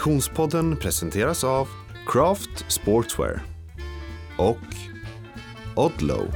Konditionspodden presenteras av Craft Sportswear och Odlow.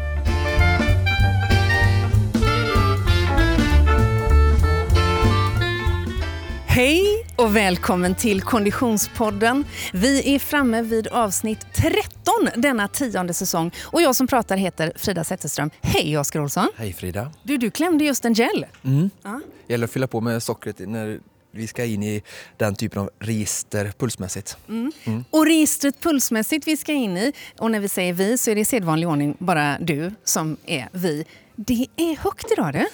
Hej och välkommen till Konditionspodden. Vi är framme vid avsnitt 13 denna tionde säsong och jag som pratar heter Frida Zetterström. Hej Oskar Olsson! Hej Frida! Du, du klämde just en gel. Mm. Ja. Gäller att fylla på med sockret när vi ska in i den typen av register pulsmässigt. Mm. Mm. Och registret pulsmässigt vi ska in i, och när vi säger vi så är det i sedvanlig ordning bara du som är vi. Det är högt idag du.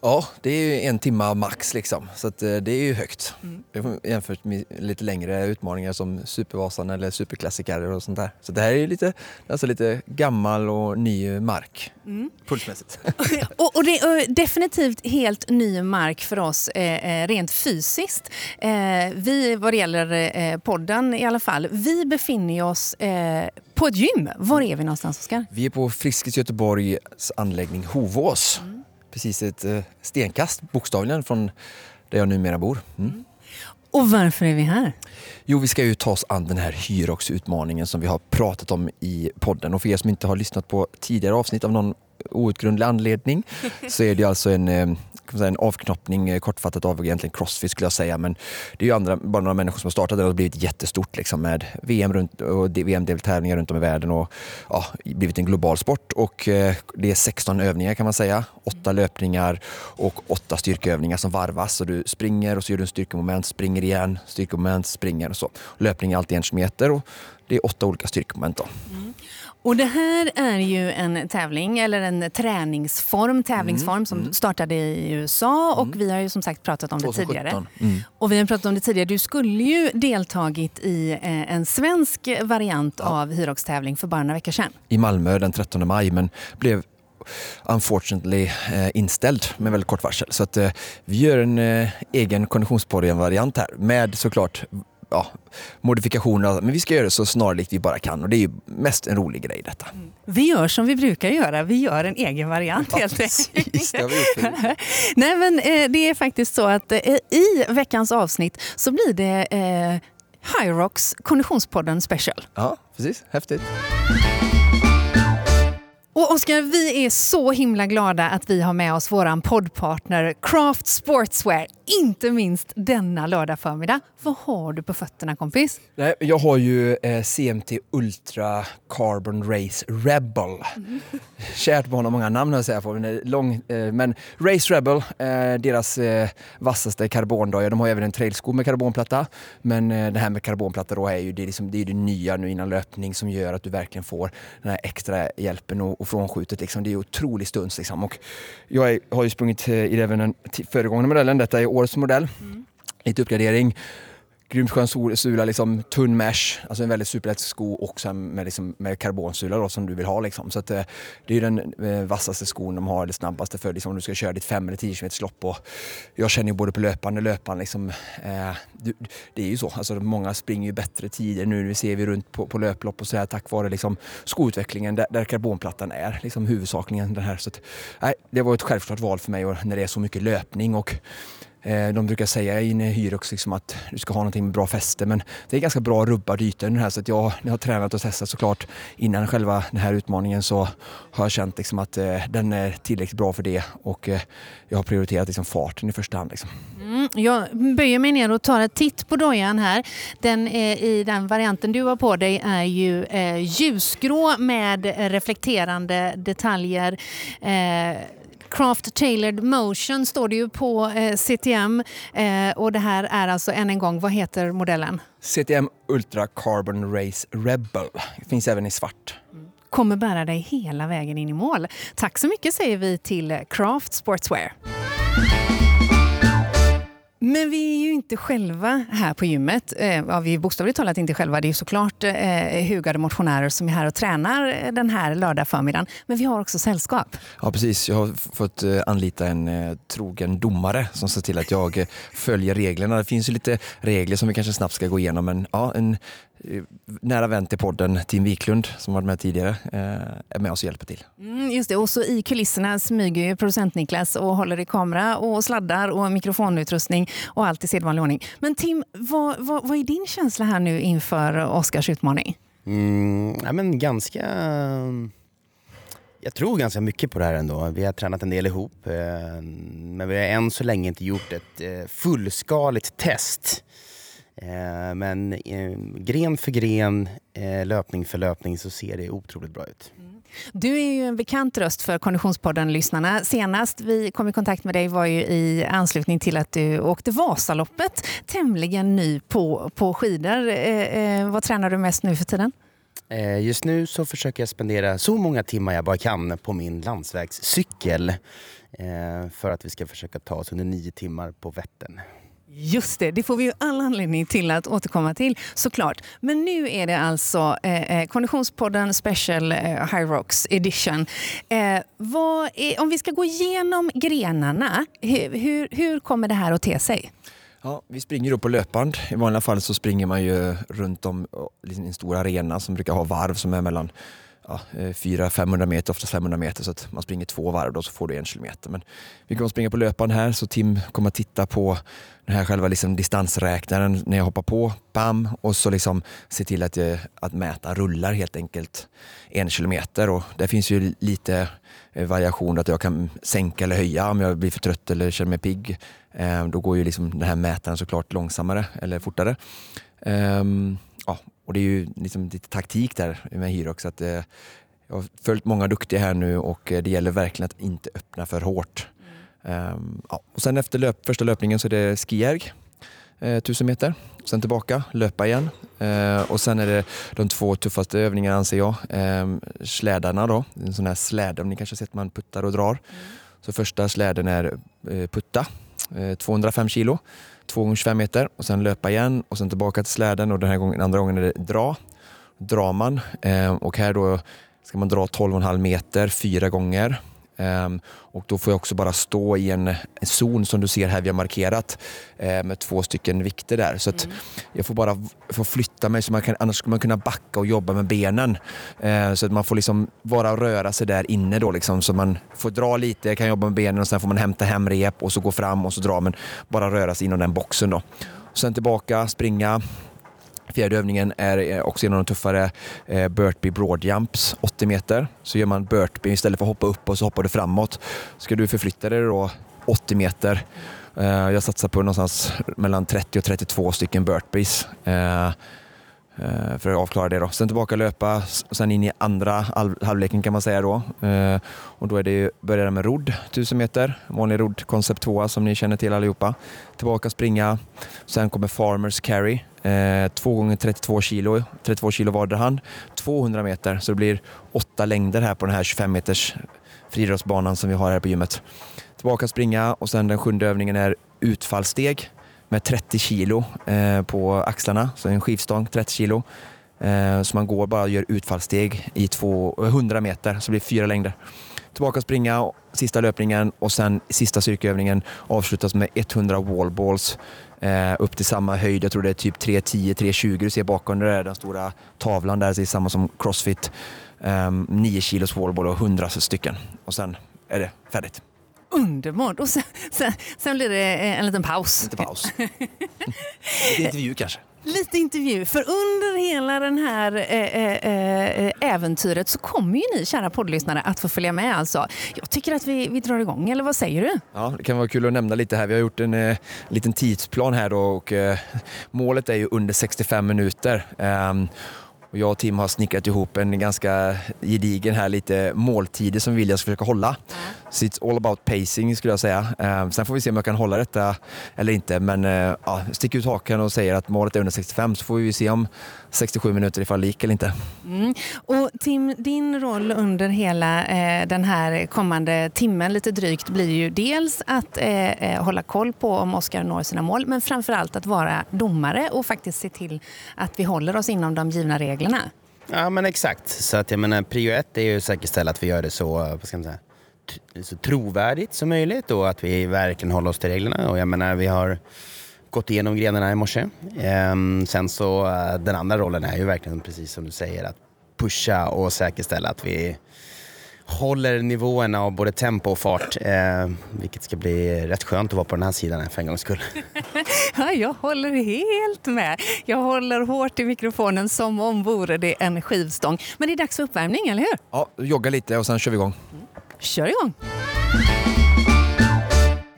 Ja, det är ju en timme max liksom. Så att, eh, det är ju högt. Mm. Jämfört med lite längre utmaningar som Supervasan eller Superklassiker och sånt där. Så det här är lite, alltså lite gammal och ny mark. Mm. Pulsmässigt. och, och, det är definitivt helt ny mark för oss eh, eh, rent fysiskt. Eh, vi, vad det gäller eh, podden i alla fall, vi befinner oss eh, på ett gym. Var är vi någonstans Oskar? Vi är på Friskis Göteborgs anläggning Hovås. Mm precis ett eh, stenkast bokstavligen från där jag numera bor. Mm. Och varför är vi här? Jo, vi ska ju ta oss an den här Hyrox-utmaningen som vi har pratat om i podden. Och för er som inte har lyssnat på tidigare avsnitt av någon outgrundlig anledning så är det alltså en, eh, en avknoppning eh, kortfattat av egentligen Crossfit skulle jag säga. Men det är ju andra, bara några människor som har startat det och blivit jättestort liksom med VM runt, och VM-deltävlingar runt om i världen och ja, blivit en global sport. Och eh, det är 16 övningar kan man säga. Åtta löpningar och åtta styrkeövningar som varvas. Så du springer och så gör du en styrkemoment, springer igen, styrkemoment, springer och så. Löpning är alltid en meter och det är åtta olika styrkemoment. Då. Mm. Och det här är ju en tävling, eller en träningsform, tävlingsform mm, som mm. startade i USA och mm. vi har ju som sagt pratat om 2017. det tidigare. Mm. Och vi har pratat om det tidigare. Du skulle ju deltagit i eh, en svensk variant ja. av Hyrox-tävling för bara några veckor sedan. I Malmö den 13 maj men blev unfortunately eh, inställd med väldigt kort varsel. Så att eh, vi gör en eh, egen konditionspodden-variant här med såklart ja, modifikationer. Men vi ska göra det så snarlikt vi bara kan och det är ju mest en rolig grej detta. Mm. Vi gör som vi brukar göra, vi gör en egen variant ja, helt enkelt. Nej men eh, det är faktiskt så att eh, i veckans avsnitt så blir det eh, Hyrox Konditionspodden Special. Ja, precis. Häftigt. Och Oskar, vi är så himla glada att vi har med oss vår poddpartner Craft Sportswear, inte minst denna lördag förmiddag. Vad har du på fötterna kompis? Nej, jag har ju eh, CMT Ultra Carbon Race Rebel. Mm. Kärt barn har många namn att säga på, men, lång, eh, men Race Rebel, eh, deras eh, vassaste karbondoja. De har även en trailsko med karbonplatta. Men eh, det här med karbonplatta då är ju det, liksom, det, är det nya nu innan löpning som gör att du verkligen får den här extra hjälpen och, och frånskjutet. Liksom. Det är otrolig stuns. Liksom. Och jag är, har ju sprungit eh, i även den föregående modellen. Detta är årets modell. Mm. Lite uppgradering. Grymt skön sula, liksom, tunn mesh, alltså en väldigt superlätt sko och sen med, liksom, med karbonsula då, som du vill ha. Liksom. Så att, eh, det är den eh, vassaste skon de har, det snabbaste för liksom, om du ska köra ditt 5 eller 10 km lopp. Och jag känner ju både på löpande och löpande, liksom, eh, det är ju så. Alltså, många springer ju bättre tider nu, nu ser vi runt på, på löplopp och så här, tack vare liksom, skoutvecklingen där, där karbonplattan är liksom, huvudsakligen den här. Så att, nej, det var ett självklart val för mig och när det är så mycket löpning. och Eh, de brukar säga i Hyrox liksom att du ska ha någonting med bra fäste men det är ganska bra rubbad yta i den här så att jag, jag har tränat och testat såklart innan själva den här utmaningen så har jag känt liksom att eh, den är tillräckligt bra för det och eh, jag har prioriterat liksom farten i första hand. Liksom. Mm, jag böjer mig ner och tar en titt på dojan här. Den eh, I den varianten du har på dig är ju eh, ljusgrå med reflekterande detaljer. Eh, Craft Tailored Motion står det ju på eh, CTM. Eh, och det här är alltså, än en gång, vad heter modellen? CTM Ultra Carbon Race Rebel. Det finns även i svart. Kommer bära dig hela vägen in i mål. Tack så mycket säger vi till Craft Sportswear. Men vi är ju inte själva här på gymmet. Eh, ja, vi är bokstavligt talat inte själva. Det är såklart eh, hugade motionärer som är här och tränar den här lördag förmiddagen. Men vi har också sällskap. Ja, precis. Jag har fått eh, anlita en eh, trogen domare som ser till att jag eh, följer reglerna. Det finns ju lite regler som vi kanske snabbt ska gå igenom. Men ja, en nära vän till podden, Tim Wiklund, som varit med tidigare, eh, är med oss och hjälper till. Mm, just det, och så i kulisserna smyger ju producent Niklas och håller i kamera och sladdar och mikrofonutrustning och allt i sedvanlig ordning. Men Tim, vad, vad, vad är din känsla här nu inför Oscars utmaning? Mm, ja, men ganska... Jag tror ganska mycket på det här ändå. Vi har tränat en del ihop. Men vi har än så länge inte gjort ett fullskaligt test Eh, men eh, gren för gren, eh, löpning för löpning så ser det otroligt bra ut. Mm. Du är ju en bekant röst för Konditionspodden-lyssnarna. Senast vi kom i kontakt med dig var ju i anslutning till att du åkte Vasaloppet, tämligen ny på, på skidor. Eh, vad tränar du mest nu för tiden? Just nu så försöker jag spendera så många timmar jag bara kan på min landsvägscykel för att vi ska försöka ta oss under nio timmar på Vättern. Just det, det får vi ju all anledning till att återkomma till såklart. Men nu är det alltså eh, eh Konditionspodden Special eh, High Rocks Edition. Eh, är, om vi ska gå igenom grenarna, hur, hur, hur kommer det här att te sig? Ja, vi springer då på löpband. I vanliga fall så springer man ju runt om eh, liksom en stor arena som brukar ha varv som är mellan ja, eh, 400-500 meter, oftast 500 meter så att man springer två varv då så får du en kilometer. Men vi kommer springa på löpband här så Tim kommer att titta på den här själva liksom distansräknaren när jag hoppar på, bam, och så liksom se till att, jag, att mäta rullar helt enkelt en kilometer och det finns ju lite eh, variation att jag kan sänka eller höja om jag blir för trött eller känner mig pigg. Då går ju liksom den här mätaren såklart långsammare eller fortare. Um, ja, och det är ju liksom lite taktik där med. Att, eh, jag har följt många duktiga här nu och eh, det gäller verkligen att inte öppna för hårt. Mm. Um, ja. och sen efter löp, första löpningen så är det skijärg, eh, 1000 meter. Sen tillbaka, löpa igen. Eh, och sen är det de två tuffaste övningarna anser jag. Eh, slädarna då, en sån här släde, ni kanske sett man puttar och drar. Mm. Så första släden är eh, putta, 205 eh, kilo. 2 gånger 25 meter och sen löpa igen och sen tillbaka till släden och den här gången, andra gången är det dra. Drar man eh, och här då ska man dra 12,5 meter fyra gånger. Um, och då får jag också bara stå i en, en zon som du ser här vi har markerat uh, med två stycken vikter där. Så mm. jag får bara får flytta mig, så man kan, annars skulle man kunna backa och jobba med benen. Uh, så att man får liksom bara röra sig där inne då liksom, så man får dra lite, kan jobba med benen och sen får man hämta hem rep och så gå fram och så dra men bara röra sig inom den boxen då. sen tillbaka, springa, Fjärde övningen är eh, också en av de tuffare, eh, Burtby Broad Jumps, 80 meter. Så gör man Burtby istället för att hoppa upp och så hoppar du framåt. Ska du förflytta dig då 80 meter. Eh, jag satsar på någonstans mellan 30 och 32 stycken Burtbees. Eh, Eh, Eh, för att avklara det. Då. Sen tillbaka löpa, sen in i andra halvleken kan man säga då. Eh, och då är det ju, börjar det med rodd, 1000 meter, vanlig rodd, koncept 2 som ni känner till allihopa. Tillbaka springa, sen kommer farmers carry, eh, 2 gånger 32 kilo, 32 kilo vardera hand, 200 meter, så det blir åtta längder här på den här 25 meters friidrottsbanan som vi har här på gymmet. Tillbaka springa och sen den sjunde övningen är utfallssteg med 30 kilo eh, på axlarna, så en skivstång 30 kilo. Eh, så man går bara och gör utfallssteg i 100 eh, meter, så det blir fyra längder. Tillbaka och springa, sista löpningen och sen sista styrkeövningen avslutas med 100 wallballs eh, upp till samma höjd. Jag tror det är typ 310, 320 du ser bakom. Det den stora tavlan där, det är samma som crossfit. Ehm, 9 kilos wallball och 100 stycken. Och sen är det färdigt. Underbart! Och sen, sen, sen blir det en liten paus. Lite paus. Lite intervju kanske. Lite intervju, för under hela det här eh, eh, eh, äventyret så kommer ju ni kära poddlyssnare att få följa med. Alltså. Jag tycker att vi, vi drar igång, eller vad säger du? Ja, det kan vara kul att nämna lite här. Vi har gjort en eh, liten tidsplan här då och eh, målet är ju under 65 minuter. Ehm, och jag och Tim har snickrat ihop en ganska gedigen här lite måltider som vi vill jag ska försöka hålla. Mm. Så it's all about pacing skulle jag säga. Eh, sen får vi se om jag kan hålla detta eller inte. Men eh, ja, stick ut hakan och säger att målet är under 65 så får vi se om 67 minuter ifall gick eller inte. Mm. Och Tim, din roll under hela eh, den här kommande timmen lite drygt blir ju dels att eh, eh hålla koll på om Oskar når sina mål men framförallt att vara domare och faktiskt se till att vi håller oss inom de givna reglerna. Ja men exakt. Så att jag menar, prio ett är ju att säkerställa att vi gör det så, vad ska man säga, så trovärdigt som möjligt och att vi verkligen håller oss till reglerna. Och jag menar, vi har gått igenom grenarna i morse. Ehm, sen så eh, den andra rollen är ju verkligen precis som du säger att pusha och säkerställa att vi håller nivåerna av både tempo och fart. Eh, vilket ska bli rätt skönt att vara på den här sidan för en gångs skull. Ja, jag håller helt med. Jag håller hårt i mikrofonen som om vore det en skivstång. Men det är dags för uppvärmning, eller hur? Ja, jogga lite och sen kör vi igång. Kör igång!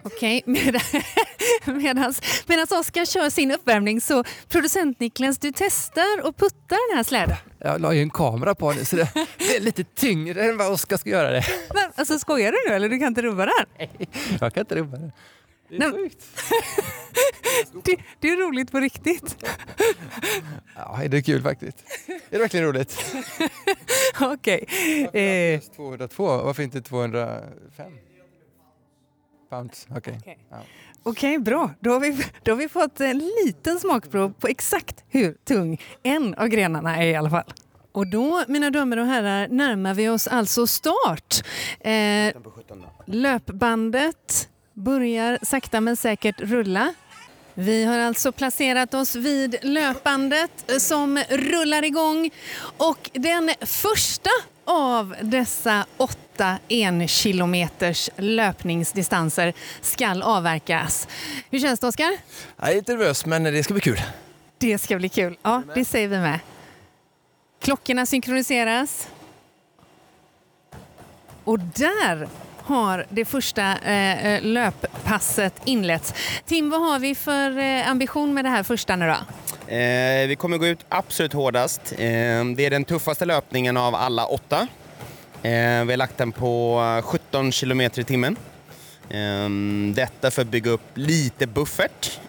Okej, med, medan Oskar kör sin uppvärmning så producent Niklas, du testar och puttar den här släden. Jag la ju en kamera på nu så det, det är lite tyngre än vad Oskar ska göra det. Men, alltså, skojar du nu eller? Du kan inte rubba den? Nej, jag kan inte rubba det. Det är Nej. sjukt. Det, det är roligt på riktigt. Ja, det är kul faktiskt. Det är verkligen roligt. Okej. Eh, 202, varför inte 205? Pounds, okej. Okej. Ja. Okej, bra. Då har, vi, då har vi fått en liten smakprov på exakt hur tung en av grenarna är i alla fall. Och då, mina damer och herrar, närmar vi oss alltså start. Eh, löpbandet börjar sakta men säkert rulla. Vi har alltså placerat oss vid löpbandet eh, som rullar igång och den första av dessa åtta enkilometers löpningsdistanser ska avverkas. Hur känns det, Oskar? Jag är lite nervös men det ska bli kul. Det ska bli kul. Ja, det säger vi med. Klockorna synkroniseras. Och där har det första eh, eh, löppasset inletts. Tim, vad har vi för eh, ambition med det här första nu då? Eh, vi kommer gå ut absolut hårdast. Eh, det är den tuffaste löpningen av alla åtta. Eh, vi har lagt den på 17 kilometer i timmen. Detta för att bygga upp lite buffert.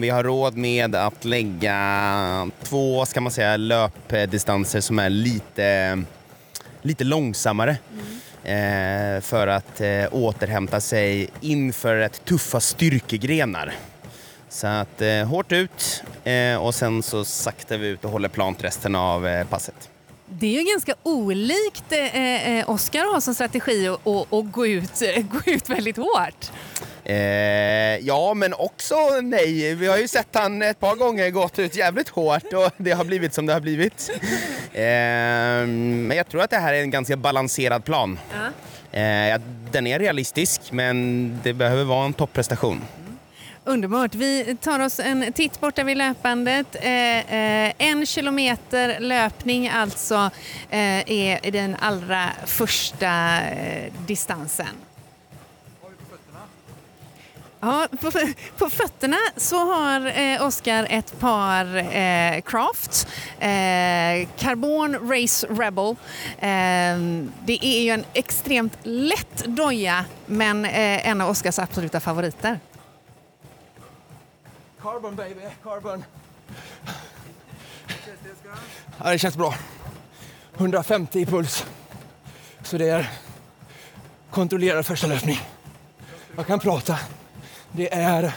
Vi har råd med att lägga två, ska man säga, löpdistanser som är lite, lite långsammare. Eh, Eh, för att eh, återhämta sig inför rätt tuffa styrkegrenar. Så att eh, hårt ut eh, och sen så saktar vi ut och håller plant resten av eh, passet. Det är ju ganska olikt eh, eh, Oskar har som strategi att gå ut, gå ut väldigt hårt. Eh, ja, men också nej. Vi har ju sett han ett par gånger gått ut jävligt hårt och det har blivit som det har blivit. Eh, men jag tror att det här är en ganska balanserad plan. Eh, ja, den är realistisk, men det behöver vara en topprestation. Underbart. Vi tar oss en titt borta vid löpandet. Eh, eh, en kilometer löpning alltså eh, är den allra första eh, distansen. Ja, på, på fötterna så har eh, Oskar ett par eh, Craft, eh, Carbon Race Rebel. Eh, det är ju en extremt lätt doja men eh, en av Oskars absoluta favoriter. Carbon baby, carbon. Ja, det känns bra. 150 i puls. Så det är kontrollerad första löpning. Jag kan prata. Det är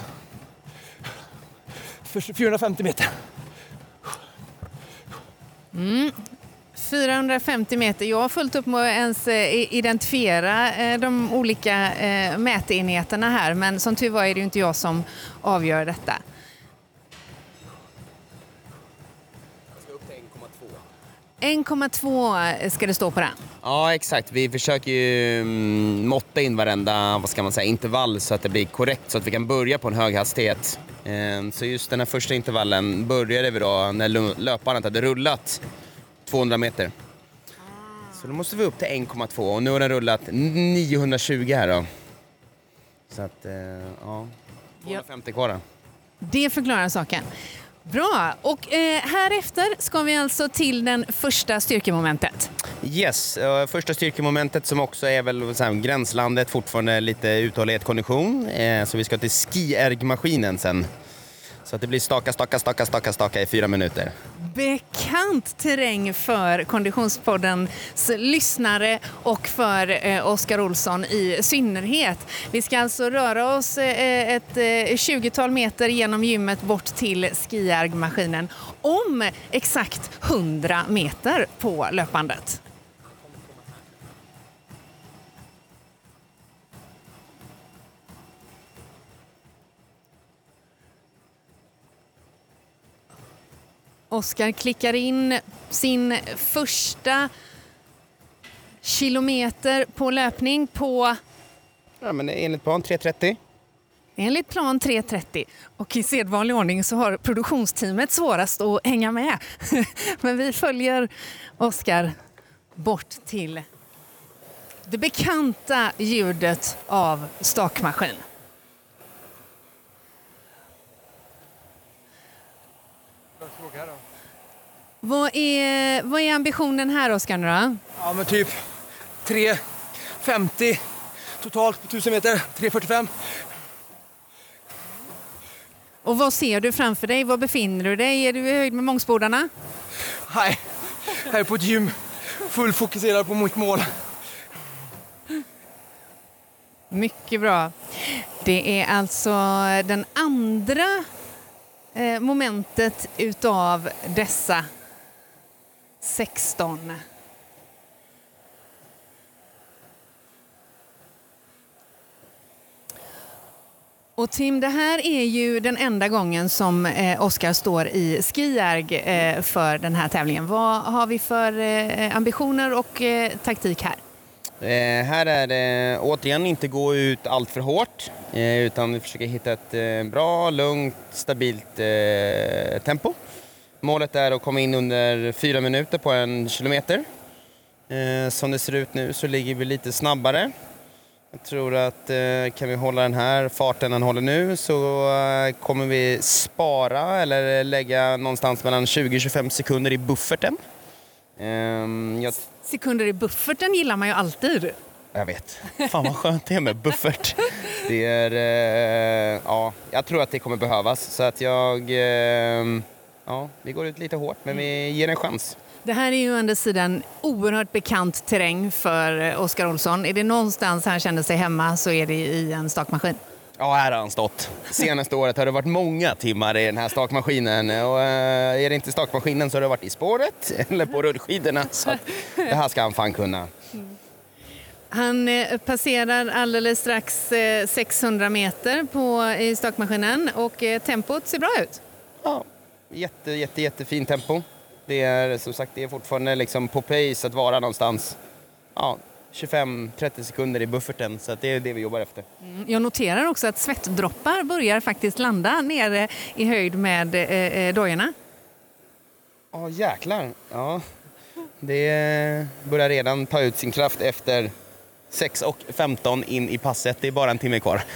för 450 meter. 450 meter. Jag har fullt upp med att ens eh, identifiera eh, de olika eh, mätenheterna här men som tur var är det ju inte jag som avgör detta. 1,2 ska det stå på den. Ja, exakt. Vi försöker ju mm, måtta in varenda vad ska man säga, intervall så att det blir korrekt så att vi kan börja på en hög hastighet. Eh, Så just den här första intervallen började vi då när löpbandet hade rullat 200 meter. Så då måste vi upp till 1,2 och nu har den rullat 920 här då. Så att, eh, ja, 250 kvar då. Det förklarar saken. Bra, och eh, här efter ska vi alltså till den första styrkemomentet. Yes, eh, första styrkemomentet som också är väl så här, gränslandet, fortfarande lite uthållighet, kondition. Eh, så vi ska till skiergmaskinen sen. Så att det blir staka, staka, staka, staka, staka i fyra minuter. Bekant terräng för Konditionspoddens lyssnare och för eh, Oskar Olsson i synnerhet. Vi ska alltså röra oss eh, ett eh, 20-tal meter genom gymmet bort till skiargmaskinen om exakt 100 meter på löpbandet. Oskar klickar in sin första kilometer på löpning på Ja, men enligt plan 3.30. enligt plan 3.30. Och i sedvanlig ordning så har produktionsteamet svårast att hänga med. Men vi följer Oskar bort till det bekanta ljudet av stakmaskin. Vad är, vad är ambitionen här, Oskar? då? Ja, men typ 3.50 totalt på 1000 meter. 3.45. Och vad ser du framför dig? Var befinner du dig? Är du i höjd med Mångsbodarna? Nej, här är på ett gym. Full fokuserad på mitt mål. Mycket bra. Det är alltså den andra eh, momentet utav dessa 16. Och Tim, det här är ju den enda gången som eh, Oskar står i Skijärg eh, för den här tävlingen. Vad har vi för eh, ambitioner och eh, taktik här? Eh, här är det återigen inte gå ut allt för hårt eh, utan vi försöker hitta ett eh, bra, lugnt, stabilt tempo. Målet är att komma in under fyra minuter på en kilometer. Eh, som det ser ut nu så ligger vi lite snabbare. Jag tror att eh, kan vi hålla den här farten den håller nu så eh, kommer vi spara eller lägga någonstans mellan 20-25 sekunder i bufferten. Ehm, jag Sekunder i bufferten gillar man ju alltid. jag vet. Fan vad skönt det är med buffert. Det är, ja, jag tror att det kommer behövas. Så att jag, eh, ja, vi går ut lite hårt men vi ger en chans. Det här är ju å andra sidan oerhört bekant terräng för eh, Oskar Olsson. Är det någonstans han känner sig hemma så är det i en stakmaskin. Ja, här har han stått. Senaste året har det varit många timmar i den här stakmaskinen. Och, eh, är det inte stakmaskinen så har det varit i spåret eller på rullskidorna. Så det här ska han fan kunna. Han eh, passerar alldeles strax eh, 600 meter på, i stakmaskinen och tempot ser bra ut. Ja, jätte, jätte, jättefint tempo. Det är som sagt det är fortfarande liksom på pace att vara någonstans ja, 25-30 sekunder i bufferten. Så det är det vi jobbar efter. Mm, Jag noterar också att svettdroppar börjar faktiskt landa nere i höjd med eh, eh, dojorna. Ja, jäklar. Ja, det börjar redan ta ut sin kraft efter 6 och 15 in i passet. Det är bara en timme kvar.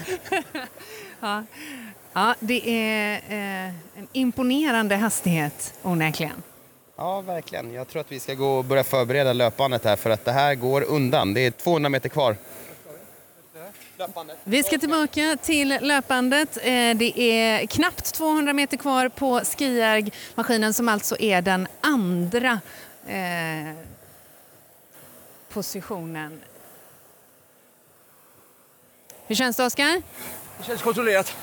Ja, ja det är eh, en imponerande hastighet onekligen. Ja, verkligen. Jag tror att vi ska gå och börja förbereda löpbandet här för att det här går undan. Det är 200 meter kvar. Vi ska tillbaka till löpbandet. Eh, Det är knappt 200 meter kvar på Skijärg-maskinen som alltså är den andra eh, positionen. Hur känns det, Oskar? Det känns kontrollerat.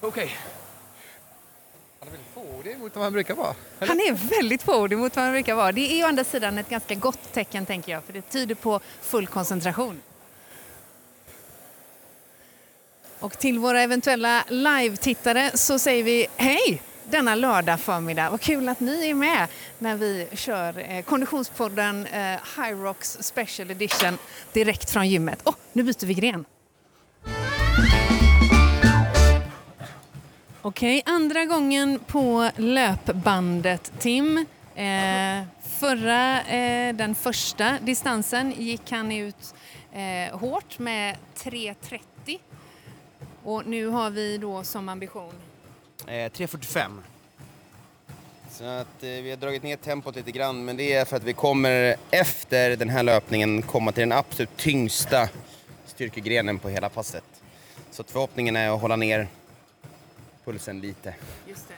Okej. Han är väldigt fåordig mot vad han brukar vara. Han är väldigt fåordig mot vad han brukar vara. Det är ju å andra sidan ett ganska gott tecken, tänker jag, för det tyder på full koncentration. Och till våra eventuella live-tittare så säger vi hej denna lördag förmiddag. Vad kul att ni är med när vi kör eh, Konditionspodden eh, High Rocks Special Edition direkt från gymmet. Åh, nu byter vi gren. Okej, andra gången på löpbandet, Tim. Eh, förra, eh, den första distansen gick han ut eh, hårt med 3.30. Och nu har vi då som ambition Eh, 3.45. Så att eh, vi har dragit ner tempot lite grann men det är för att vi kommer efter den här löpningen komma till den absolut tyngsta styrkegrenen på hela passet. Så förhoppningen är att hålla ner pulsen lite. Just det.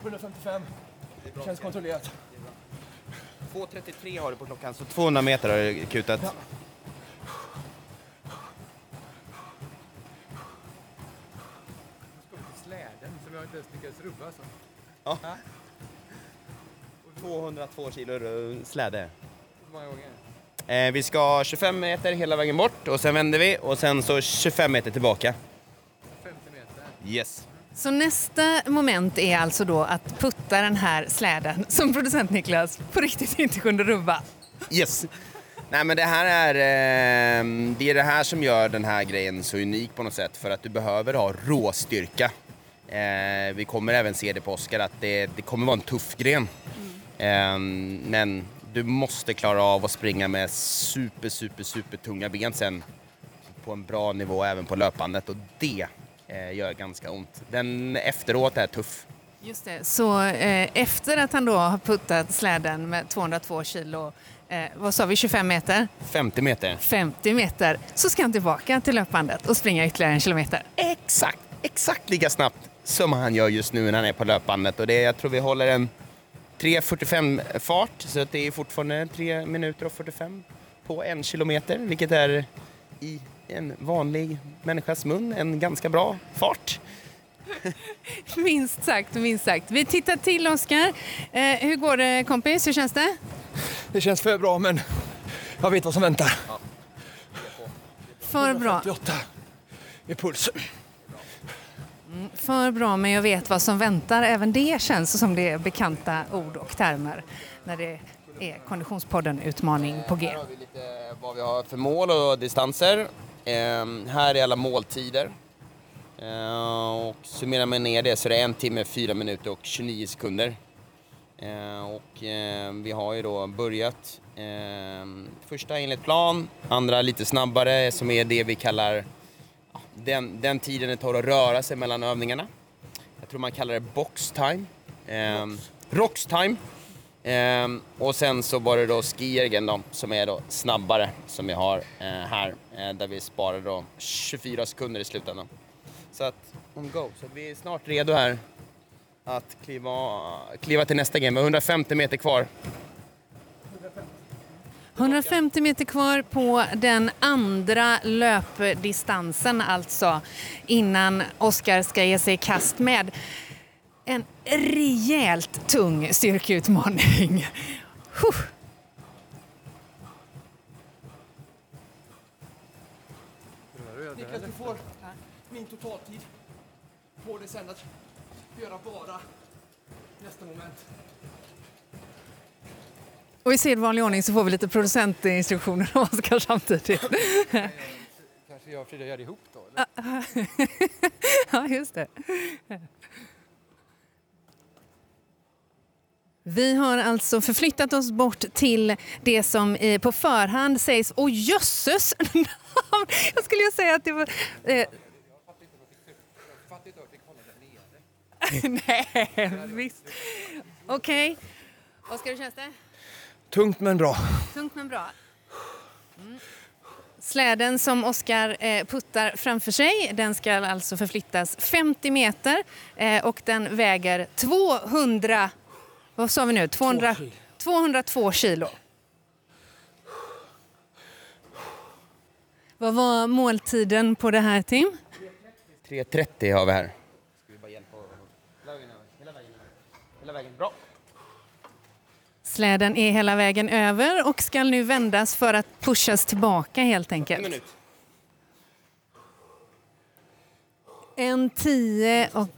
155. Känns kontrollerat. 2.33 har du på klockan så 200 meter har du kutat. Släden som jag inte ens lyckades rubba. Så. Ja. 202 kilo släde. Hur många gånger? Eh, vi ska 25 meter hela vägen bort och sen vänder vi och sen så 25 meter tillbaka. 50 meter. Yes. Så nästa moment är alltså då att putta den här släden som producent Niklas på riktigt inte kunde rubba. Yes. Nej men det här är, eh, det är det här som gör den här grejen så unik på något sätt. För att du behöver ha råstyrka. Eh, vi kommer även se det på Oscar att det, det kommer vara en tuff gren. Eh, men du måste klara av att springa med super, super, super tunga ben sen på en bra nivå även på löpbandet och det gör ganska ont. Den efteråt är tuff. Just det. Så eh, efter att han då har puttat släden med 202 kilo, eh, vad sa vi, 25 meter? 50 meter. 50 meter, så ska han tillbaka till löpbandet och springa ytterligare en kilometer. exakt, exakt lika snabbt som han gör just nu när han är på löpbandet. Och det, jag tror vi håller en 3.45 fart, så att det är fortfarande 3 minuter och 45 på en kilometer, vilket är i en vanlig människas mun en ganska bra fart. Minst sagt, minst sagt. Vi tittar till Oskar. Eh, hur går det kompis? Hur känns det? Det känns för bra men jag vet vad som väntar. För bra. 88 i puls. För bra, men jag vet vad som väntar. Även det känns som det är bekanta ord och termer när det är Konditionspodden Utmaning på G. Här har vi lite vad vi har för mål och distanser. Eh, här är alla måltider. Eh, och summerar man ner det så är det en timme, fyra minuter och 29 sekunder. Eh, och vi har ju då börjat första enligt plan, andra lite snabbare som är det vi kallar den, den tiden det tar att röra sig mellan övningarna. Jag tror man kallar det box time. Eh, rocks time. Ehm, och sen så var det då skiergen då, som är då snabbare som vi har eh, här eh, där vi sparar då 24 sekunder i slutändan. Så att, on go. Så vi är snart redo här att kliva, kliva till nästa game. Vi har 150 meter kvar. 150 meter kvar på den andra löpdistansen alltså innan Oskar ska ge sig i kast med en rejält tung styrkeutmaning. Huh. Niklas, du får min totaltid på det sen att göra bara nästa moment. Och i sedvanlig ordning så får vi lite producentinstruktioner av Oskar samtidigt. Kanske jag och Frida gör det ihop då? Eller? Ja, just det. Vi har alltså förflyttat oss bort till det som eh, på förhand sägs, åh jösses namn! Jag skulle ju säga att det var... Eh, nej, visst. Okej. Oskar, hur känns det? Tungt men bra. Tungt men bra. Mm. Släden som Oskar eh, puttar framför sig den ska alltså förflyttas 50 meter eh, och den väger 200... Vad sa vi nu? 200, 202 kilo. Vad var måltiden på det här, Tim? 3.30 har vi här. Ska vi bara hjälpa hela vägen över. Hela vägen över. Hela vägen. Bra. Släden är hela vägen över och ska nu vändas för att pushas tillbaka helt En enkelt. minut. En tio och...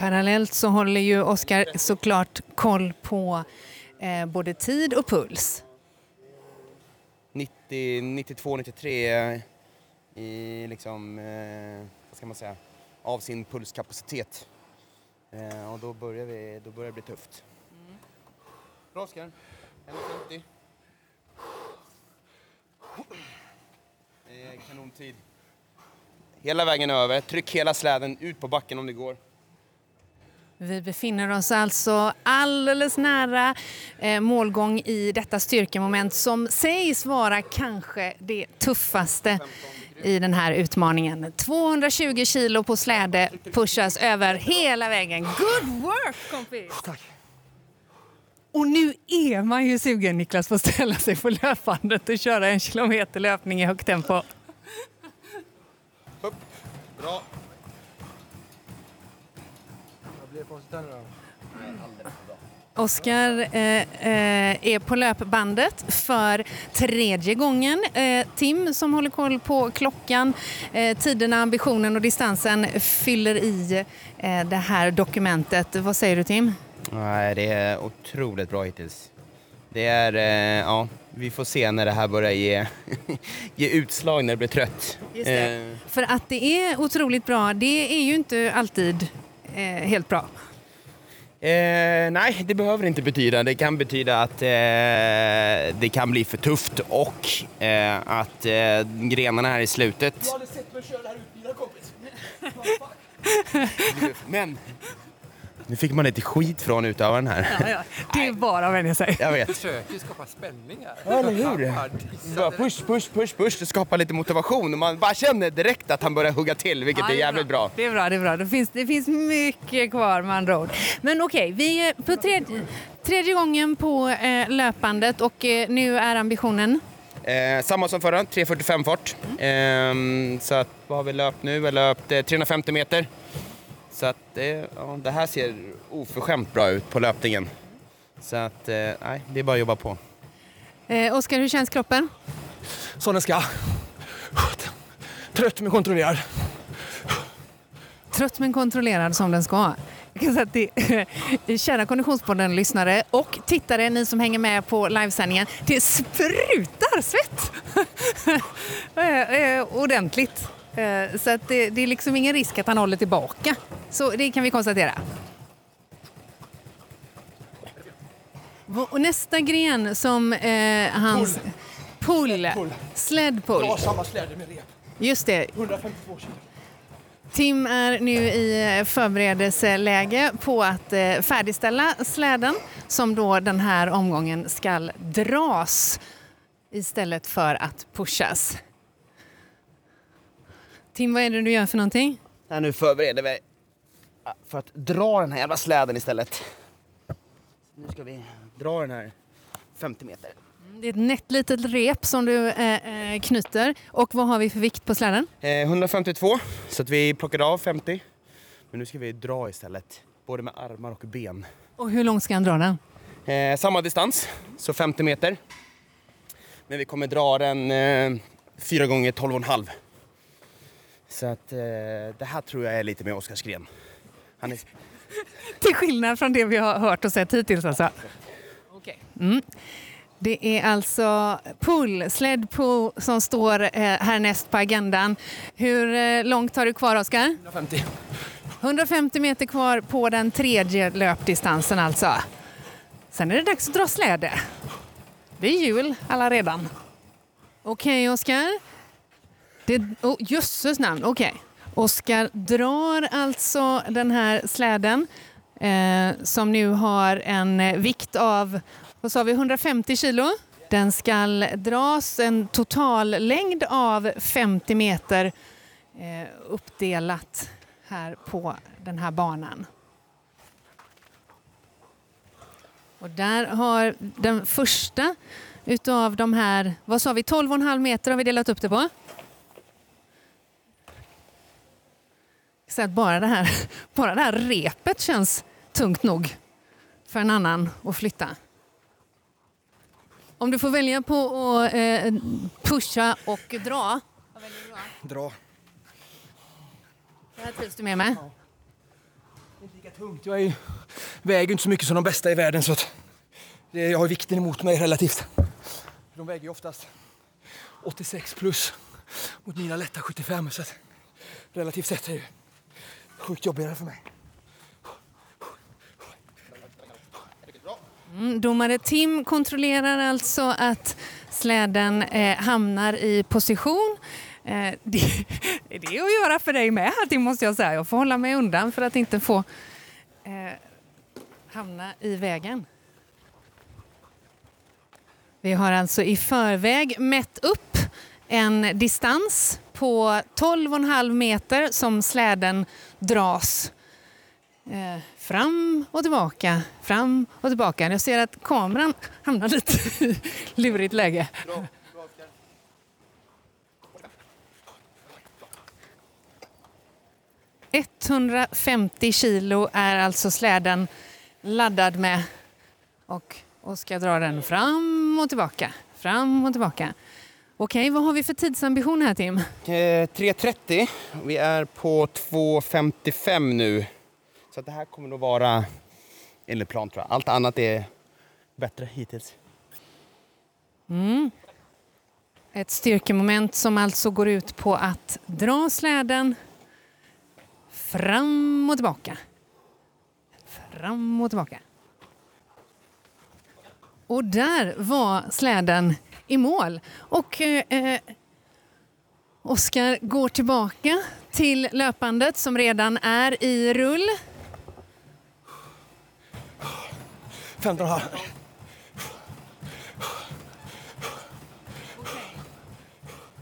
Parallellt så håller ju Oskar såklart koll på eh, både tid och puls. 90, 92, 93 i liksom, eh, vad ska man säga, av sin pulskapacitet. Eh, och då börjar, vi, då börjar det bli tufft. Bra Oskar. 1.50. Det är kanontid. Hela vägen över. Tryck hela släden ut på backen om det går. Vi befinner oss alltså alldeles nära eh, målgång i detta styrkemoment som sägs vara kanske det tuffaste i den här utmaningen. 220 kilo på släde pushas över hela vägen. Good work kompis! Tack. Och nu är man ju sugen Niklas på att ställa sig på löpbandet och köra en kilometer löpning i högt tempo. Upp. Bra. Vad blir det på oss där nu då? Oskar eh, eh, är på löpbandet för tredje gången. Eh, Tim som håller koll på klockan, eh, tiderna, ambitionen och distansen fyller i eh, det här dokumentet. Vad säger du Tim? Nej, det är otroligt bra hittills. Det är, eh, ja, vi får se när det här börjar ge, ge utslag när det blir trött. Det. Eh, För att det är otroligt bra, det är ju inte alltid helt bra. Eh, nej, det behöver inte betyda. Det kan betyda att eh, det kan bli för tufft och eh, att eh, grenarna här i slutet... Du hade sett mig köra här utbilad kompis. Men nu fick man lite skit från utövaren här. Det är bara att vänja sig. Jag vet. Försöker skapa spänning här. Ja, eller hur? Bara push, push, push, push. Det skapar lite motivation och man bara känner direkt att han börjar hugga till, vilket Ja, är jävligt bra. Det är bra, det är bra. Det finns, det finns mycket kvar med andra ord. Men okej, vi är på tredje, tredje gången på eh, löpandet och eh, nu är ambitionen Eh, samma som förra, 3.45 fart. Eh, så att, vad har vi löpt nu? Vi har löpt eh, 350 meter. Så att eh, ja, det här ser oförskämt bra ut på löpningen. Så att, eh, nej, det är bara att jobba på. Eh, Oskar, hur känns kroppen? Som den ska. Trött men kontrollerad. Trött men kontrollerad som den ska. Jag kan säga att det, kära Konditionspodden-lyssnare och tittare, ni som hänger med på livesändningen, det sprutar svett! Eh, eh, Ordentligt. Så att det, det är liksom ingen risk att han håller tillbaka. Så det kan vi konstatera. Och nästa gren som eh, hans... Pull. Pull. Sled pull. samma släde med rep. Just det, 152 kilo. Tim är nu i eh, förberedelseläge på att eh, färdigställa släden som då den här omgången ska dras istället för att pushas. Tim, vad är det du gör för någonting? Ja, nu förbereder vi för att dra den här jävla släden istället. Nu ska vi dra den här 50 meter. Det är ett nätt litet rep som du eh, eh, knyter. Och vad har vi för vikt på släden? Eh, 152, så att vi plockade av 50. Men nu ska vi dra istället, både med armar och ben. Och hur långt ska han dra den? Eh, samma distans, så 50 meter. Men vi kommer dra den eh, 4 gånger 12,5. Så att eh, det här tror jag är lite med Oskars gren. Han är, Till skillnad från det vi har hört och sett hittills alltså? Mm. Det är alltså pull, sled pull som står eh, härnäst på agendan. Hur eh, långt har du kvar Oskar? 150. 150 meter kvar på den tredje löpdistansen alltså. Sen är det dags att dra släde. Det är jul alla redan. Okej Oskar. Det, oh, jösses namn, okej. Oskar drar alltså den här släden eh, som nu har en eh, vikt av, vad sa vi, 150 kilo. Den ska dras en total längd av 50 meter eh, uppdelat här på den här banan. Och där har den första utav de här, vad sa vi, 12,5 meter har vi delat upp det på. Så att bara det, här, bara det här repet känns tungt nog för en annan att flytta. Om du får välja på att eh, pusha och dra. Vad väljer du då? Dra. Det här trivs du med med? Inte lika tungt. Jag är, ju- väger inte så mycket som de bästa i världen så att det, jag har vikten emot mig relativt. De väger ju oftast 86 plus mot mina lätta 75 så att relativt sett är det sjukt jobbigare för mig. Mm, domare Tim kontrollerar alltså att släden eh, hamnar i position. Eh, det, det är att göra för dig med, Tim, måste jag säga. Jag får hålla mig undan för att inte få eh, hamna i vägen. Vi har alltså i förväg mätt upp en distans på 12,5 meter som släden dras eh, fram och tillbaka, fram och tillbaka. Jag ser att kameran hamnar lite i lurigt läge. 150 kilo är alltså släden laddad med. Och Oskar drar den fram och tillbaka, fram och tillbaka. Okej, vad har vi för tidsambition här Tim? Eh, 3.30. Vi är på 2.55 nu. Så att det här kommer nog vara enligt plan tror jag. Allt annat är bättre hittills. Ett styrkemoment som alltså går ut på att dra släden fram och tillbaka. Fram och tillbaka. Och där var släden i mål. Och eh, eh, Oskar går tillbaka till löpandet som redan är i rull. 15 och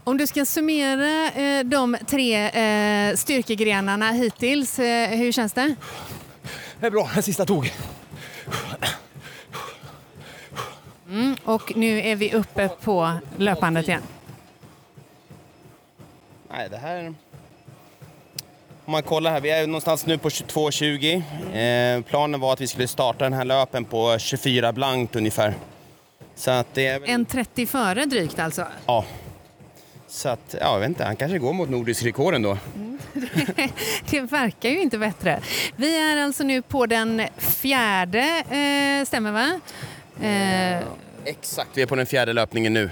Om du ska summera eh, de tre eh, styrkegrenarna hittills, eh, hur känns det? Det är bra, den sista tog. Och nu är vi uppe på löpandet igen. Nej, det här... Om man kollar här, vi är någonstans nu på 22.20. Eh, planen var att vi skulle starta den här löpen på 24 blankt ungefär. Så att det är. En 30 före drygt alltså. Ja. Så att, ja, jag vet inte, han kanske går mot nordisk rekord ändå. Det verkar ju inte bättre. Vi är alltså nu på den fjärde, eh, stämmer va? Eh, Exakt, vi är på den fjärde löpningen nu.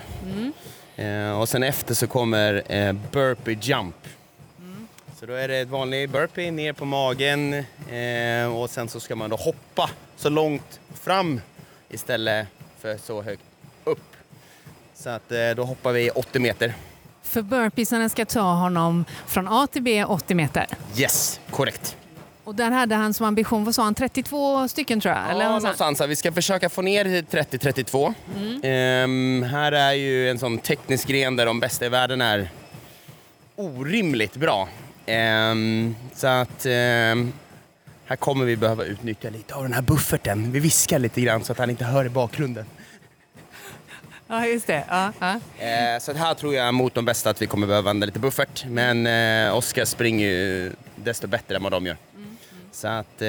Eh, och sen efter så kommer eh, burpee jump. Så då är det ett vanlig burpee ner på magen eh, och sen så ska man då hoppa så långt fram istället för så högt upp. Så att eh, då hoppar vi 80 meter. för burpeesarna ska ta honom från A till B 80 meter. Yes, korrekt. Och där hade han som ambition, vad sa han, 32 stycken tror jag? Eller ja, han? någonstans. Vi ska försöka få ner till 30-32. Ehm, här är ju en sån teknisk gren där de bästa i världen är orimligt bra. Ehm, så att ehm, här kommer vi behöva utnyttja lite av den här bufferten. Vi viskar lite grann så att han inte hör i bakgrunden. Ja, just det. Ja, ja. Eh, så här tror jag mot de bästa att vi kommer behöva använda lite buffert. Men eh, Oskar springer ju desto bättre än vad de gör. Så att eh,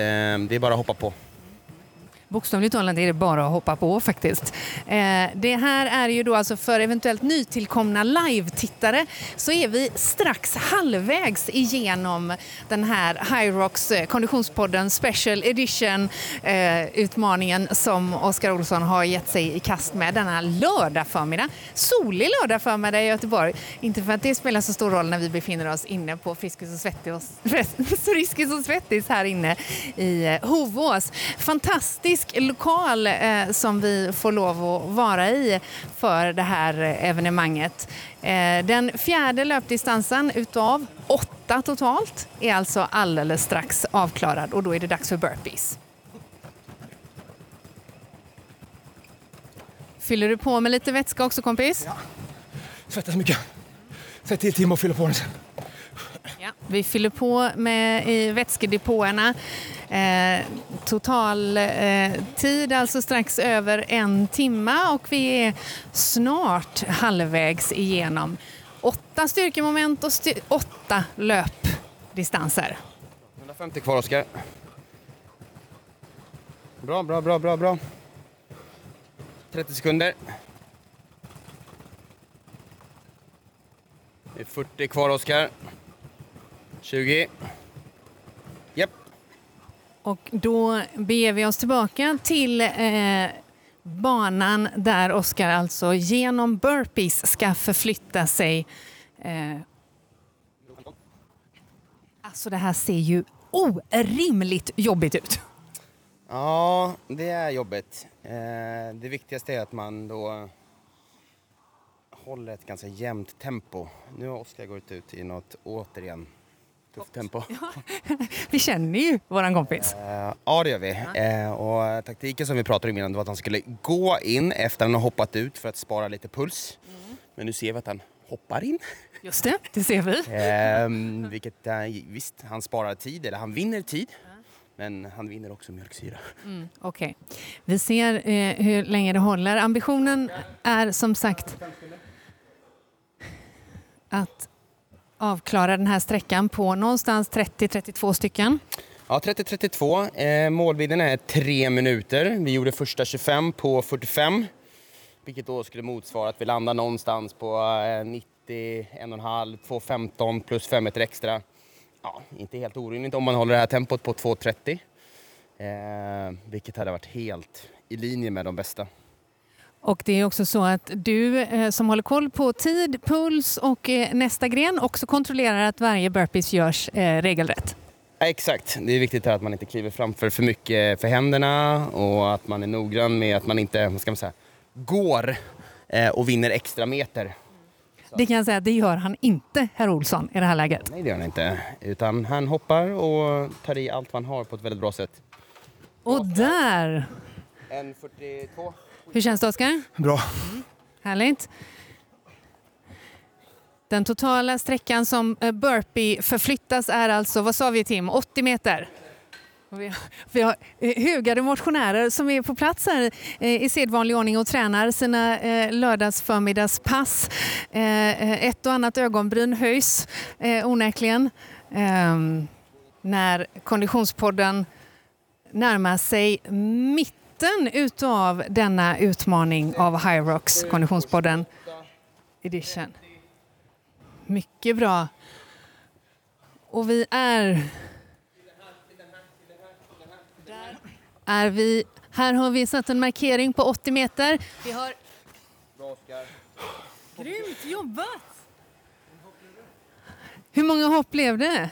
det är bara att hoppa på. Bokstavligt talat är det bara att hoppa på faktiskt. Eh, det här är ju då alltså för eventuellt nytillkomna live-tittare så är vi strax halvvägs igenom den här Hyrox eh, Konditionspodden Special Edition-utmaningen eh, som Oskar Olsson har gett sig i kast med denna lördag förmiddag. Solig lördag förmiddag i Göteborg. Inte för att det spelar så stor roll när vi befinner oss inne på Friskis och Svettis, Friskis och Svettis här inne i Hovås. Hovås. Fantastisk lokal eh, som vi får lov att vara i för det här evenemanget. Eh, den fjärde löpdistansen utav åtta totalt är alltså alldeles strax avklarad och då är det dags för burpees. Fyller du på med lite vätska också kompis? Svettas mycket. Säg till Tim att fylla på den sen. Ja, vi fyller på med i vätskedepåerna. Eh, total eh, tid alltså strax över en timme och vi är snart halvvägs igenom. Åtta styrkemoment och styr- åtta löpdistanser. 150 kvar Oskar. Bra, bra, bra, bra, bra. 30 sekunder. Det är 40 kvar Oskar. 20. Och då beger vi oss tillbaka till eh, banan där Oskar alltså genom burpees ska förflytta sig. Eh, alltså det här ser ju orimligt jobbigt ut. Ja, det är jobbigt. Eh, det viktigaste är att man då håller ett ganska jämnt tempo. Nu har Oskar gått ut i något återigen tufft tempo. Vi känner ju våran kompis. Eh, ja, det gör vi. Eh, och taktiken som vi pratade om innan var att han skulle gå in efter att han har hoppat ut för att spara lite puls. Men nu ser vi att han hoppar in. Just det, det ser vi. Ehm, vilket, eh, visst, han sparar tid, eller han vinner tid. Men han vinner också mjölksyra. Okej. Vi ser eh, hur länge det håller. Ambitionen är som sagt att avklara den här sträckan på någonstans 30-32 stycken. Ja, 30-32. Eh, målvidden är 3 minuter. Vi gjorde första 25 på 45. Vilket då skulle motsvara att vi landar någonstans på eh, 90, 1,5, 2,15 plus 5 meter extra. Ja, inte helt orimligt om man håller det här tempot på 2,30. Eh, vilket hade varit helt i linje med de bästa. Och det är också så att du eh, som håller koll på tid, puls och eh, nästa gren också kontrollerar att varje burpees görs eh, regelrätt. Ja, exakt. Det är viktigt att man inte kliver framför för mycket för händerna och att man är noggrann med att man inte vad ska man säga, går och vinner extra meter. Det kan jag säga, det gör han inte, herr Olsson, i det här läget. Nej, det gör han inte. Utan han hoppar och tar i allt han har på ett väldigt bra sätt. Och där! 1.42. Hur känns det, Oskar? Bra. Härligt. Den totala sträckan som eh, burpee förflyttas är alltså, vad sa vi Tim, 80 meter? Och Vi har, vi har eh, hugade motionärer som är på plats här eh, i sedvanlig ordning och tränar sina lördagsförmiddagspass. Ett och annat ögonbryn höjs onekligen Ehm, när Konditionspodden närmar sig mitten utav denna utmaning av High Rocks Konditionspodden Edition. Mycket bra. Och vi är... Där är vi. Här har vi satt en markering på 80 meter. Vi har... Grymt jobbat! Hur många hopp blev det?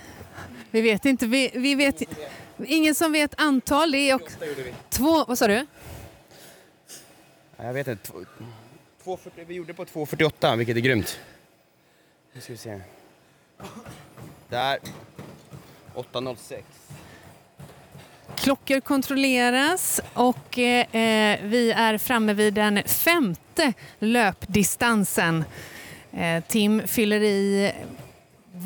Vi vet inte. Vi, vi vet... Ingen som vet antal. Det är också... Två... Vad sa du? Ja, Jag vet inte. Två- 2.40 vi gjorde på 2.48, vilket är grymt. Nu ska vi se. Där. 8.06. Klockor kontrolleras och eh, eh, vi är framme vid den femte löpdistansen. Eh, Tim fyller i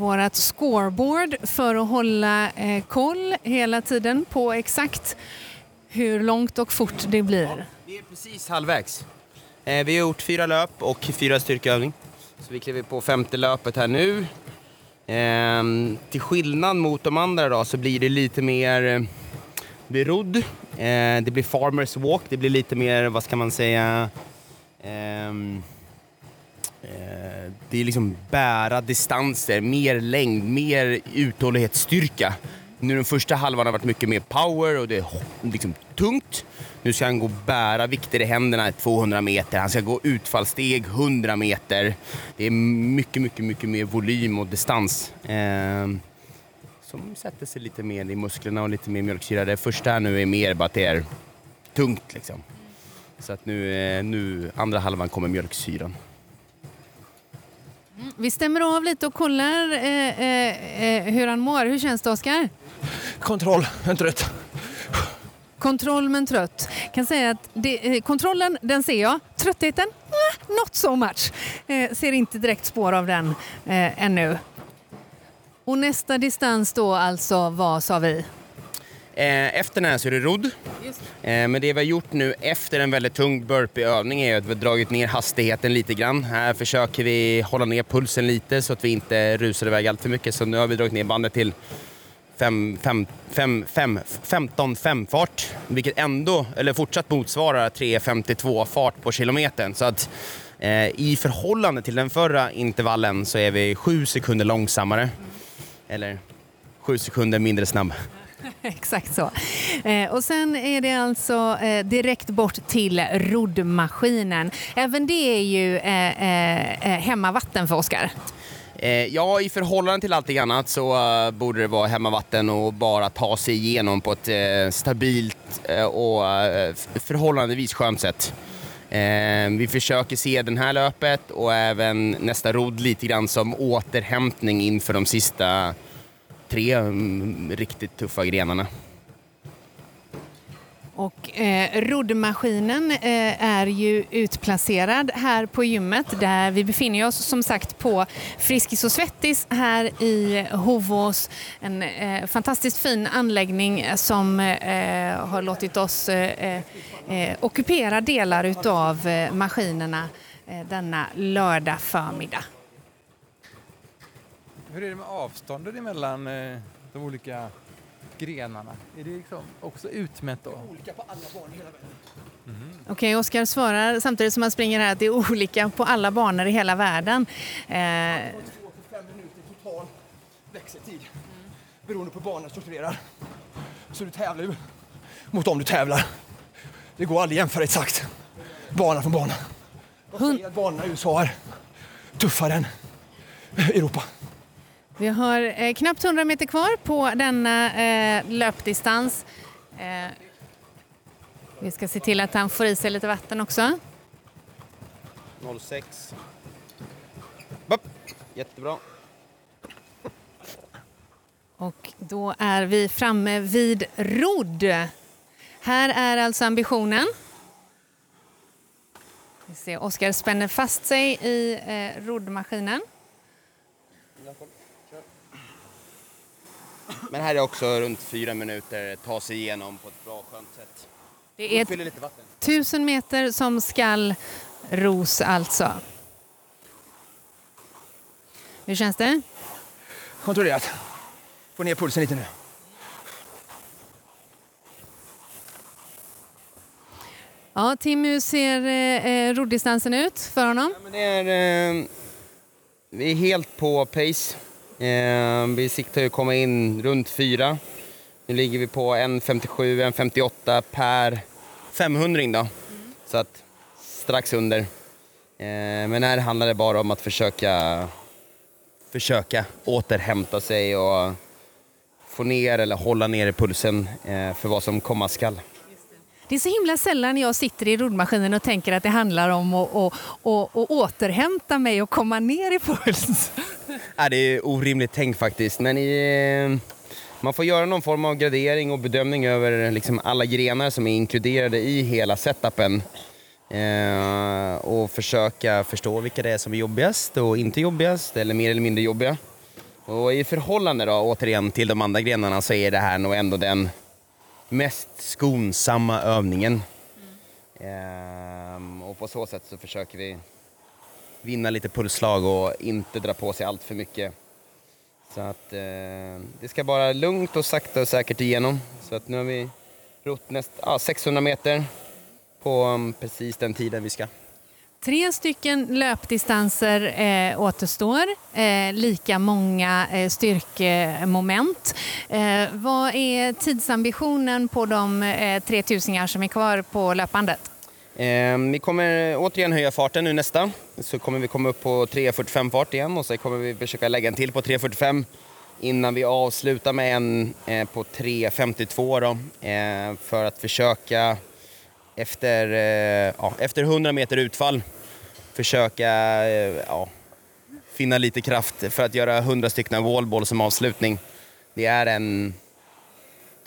vårt scoreboard för att hålla eh, koll hela tiden på exakt hur långt och fort det blir. Vi är precis halvvägs. Eh, vi har gjort fyra löp och fyra styrkeövning. Så vi kliver på femte löpet här nu. Ehm, till skillnad mot de andra då så blir det lite mer eh, berodd. Eh, det blir farmers walk, det blir lite mer, vad ska man säga, ehm, eh, det är liksom bära distanser, mer längd, mer uthållighetsstyrka. Nu den första halvan har varit mycket mer power och det är liksom tungt. Nu ska han gå och bära vikter i händerna 200 meter. Han ska gå utfallssteg 100 meter. Det är mycket, mycket, mycket mer volym och distans. Eh, som sätter sig lite mer i musklerna och lite mer mjölksyra. Det första här nu är mer bara att det är tungt liksom. Så att nu, eh, nu andra halvan kommer mjölksyran. Vi stämmer av lite och kollar eh, eh, eh, hur han mår. Hur känns det, Oskar? Kontroll, är trött. Kontroll men trött. Kan säga att det, eh, kontrollen, den ser jag. Tröttheten, not so much. Eh, ser inte direkt spår av den eh, ännu. Och nästa distans då alltså, vad sa vi? Eh, efter den här så är det rodd. Eh, men det vi har gjort nu efter en väldigt tung burpee-övning är att vi har dragit ner hastigheten lite grann. Här försöker vi hålla ner pulsen lite så att vi inte rusar iväg allt för mycket. Så nu har vi dragit ner bandet till 15-5 fart, vilket ändå, eller fortsatt motsvarar 3.52 fart på kilometern. Så att eh, i förhållande till den förra intervallen så är vi 7 sekunder långsammare. Eller 7 sekunder mindre snabb. Exakt så. Eh, och sen är det alltså eh, direkt bort till roddmaskinen. Även det är ju eh, eh, eh hemmavatten för Oskar. Eh, ja, i förhållande till allting annat så borde det vara hemmavatten och bara ta sig igenom på ett stabilt och förhållandevis skönt sätt. Vi försöker se den här löpet och även nästa rodd lite grann som återhämtning inför de sista tre mm, riktigt tuffa grenarna. Och eh, roddmaskinen eh, är ju utplacerad här på gymmet där vi befinner oss som sagt på Friskis och Svettis här i Hovås. En eh, fantastiskt fin anläggning som eh, har låtit oss eh, eh, ockupera delar utav eh, maskinerna eh, denna lördag förmiddag. Hur är det med avståndet emellan eh, de olika grenarna? Är det liksom också utmätt då? Olika på alla banor i hela världen. Okej, Oskar svarar samtidigt som han springer här att det är olika på alla banor i hela världen. Eh, Två till fem minuter total växeltid. Beroende på banan är strukturerad. Så du tävlar ju mot dem du tävlar. Det går aldrig att jämföra exakt bana från bana. Hund- banorna i USA är tuffare än Europa. Vi har eh, knappt 100 meter kvar på denna eh, löpdistans. Eh, vi ska se till att han får i sig lite vatten också. 06. Bopp. Jättebra. Och då är vi framme vid rodd. Här är alltså ambitionen. Vi ser Oskar spänner fast sig i eh, roddmaskinen. Men här är också runt fyra minuter ta sig igenom på ett bra skönt sätt. Det är Fyller lite vatten. tusen meter som skall ros alltså. Hur känns det? Kontrollerat. Få ner pulsen lite nu. Ja, Tim, hur ser eh, eh, rodddistansen ut för honom? Ja, men det är, eh, vi är helt på pace. Eh, vi siktar ju att komma in runt fyra. Nu ligger vi på 1.57, 1.58 per 500 då. Så att strax under. Eh, men här handlar det bara om att försöka, försöka återhämta sig och få ner eller hålla nere pulsen eh, för vad som komma skall. Det är så himla sällan jag sitter i roddmaskinen och tänker att det handlar om att, att, att, att återhämta mig och komma ner i puls. Ja, det är orimligt tänkt faktiskt, men i, man får göra någon form av gradering och bedömning över liksom alla grenar som är inkluderade i hela setupen. Eh, och försöka förstå vilka det är som är jobbigast och inte jobbigast, eller mer eller mindre jobbiga. Och i förhållande då, återigen till de andra grenarna så är det här nog ändå den mest skonsamma övningen. Eh, och på så sätt så försöker vi vinna lite pulsslag och inte dra på sig allt för mycket. Så att eh, det ska bara lugnt och sakta och säkert igenom. Så att nu har vi rott näst, ah, 600 meter på um, precis den tiden vi ska. Tre stycken löpdistanser eh, återstår, eh, lika många eh, styrkemoment. Eh, vad är tidsambitionen på de eh, 3000 som är kvar på löpbandet? Ehm, vi kommer återigen höja farten nu nästa. Så kommer vi komma upp på 3.45 fart igen och så kommer vi försöka lägga en till på 3.45 innan vi avslutar med en eh, på 3.52 då. Eh, för att försöka efter, eh, ja, efter 100 meter utfall försöka ja, finna lite kraft för att göra 100 stycken wallball som avslutning. Det är en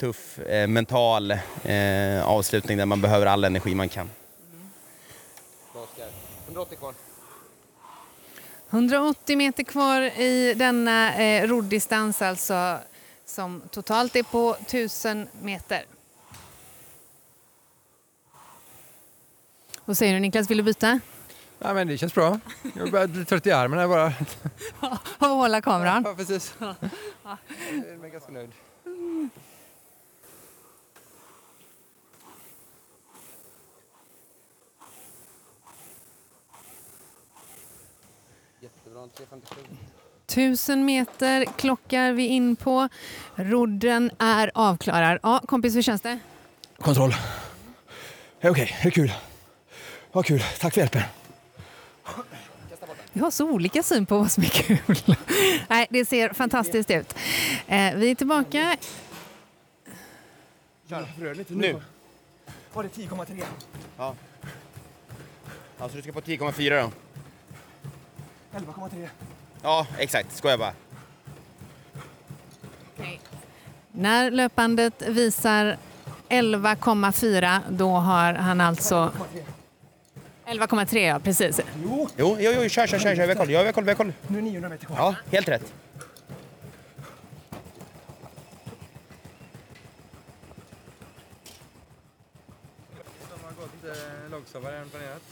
tuff eh, mental eh, avslutning där man behöver all energi man kan. 180 kvar. 180 meter kvar i denna eh, roddistans alltså, som totalt är på 1000 meter. Vad säger du Niklas, vill du byta? Ja, men det känns bra. Jag börjar bli trött i armen här bara. Och hålla kameran. Ja, precis. Jag är ganska nöjd. Jättebra, 357. 1000 meter klockar vi in på. Rodden är avklarad. Ja, kompis, hur känns det? Kontroll. Är okej, är det kul? Ja, kul. Tack för hjälpen. Vi har så olika syn på vad som är kul. Nej, det ser fantastiskt ut. Eh, vi är tillbaka. Rör lite Nu. Var det 10,3? Ja. Alltså du ska på 10,4 då? 11,3. Ja, exakt. Skojar bara. När löpbandet visar 11,4 då har han alltså 11,3 ja, precis. Jo, Jo, jo, jo, kör, kör, kör. kör. Vi har koll, vi har koll, vi har koll. nu är 900 meter kvar. Ja, helt rätt. De har gått eh, långsammare än planerat.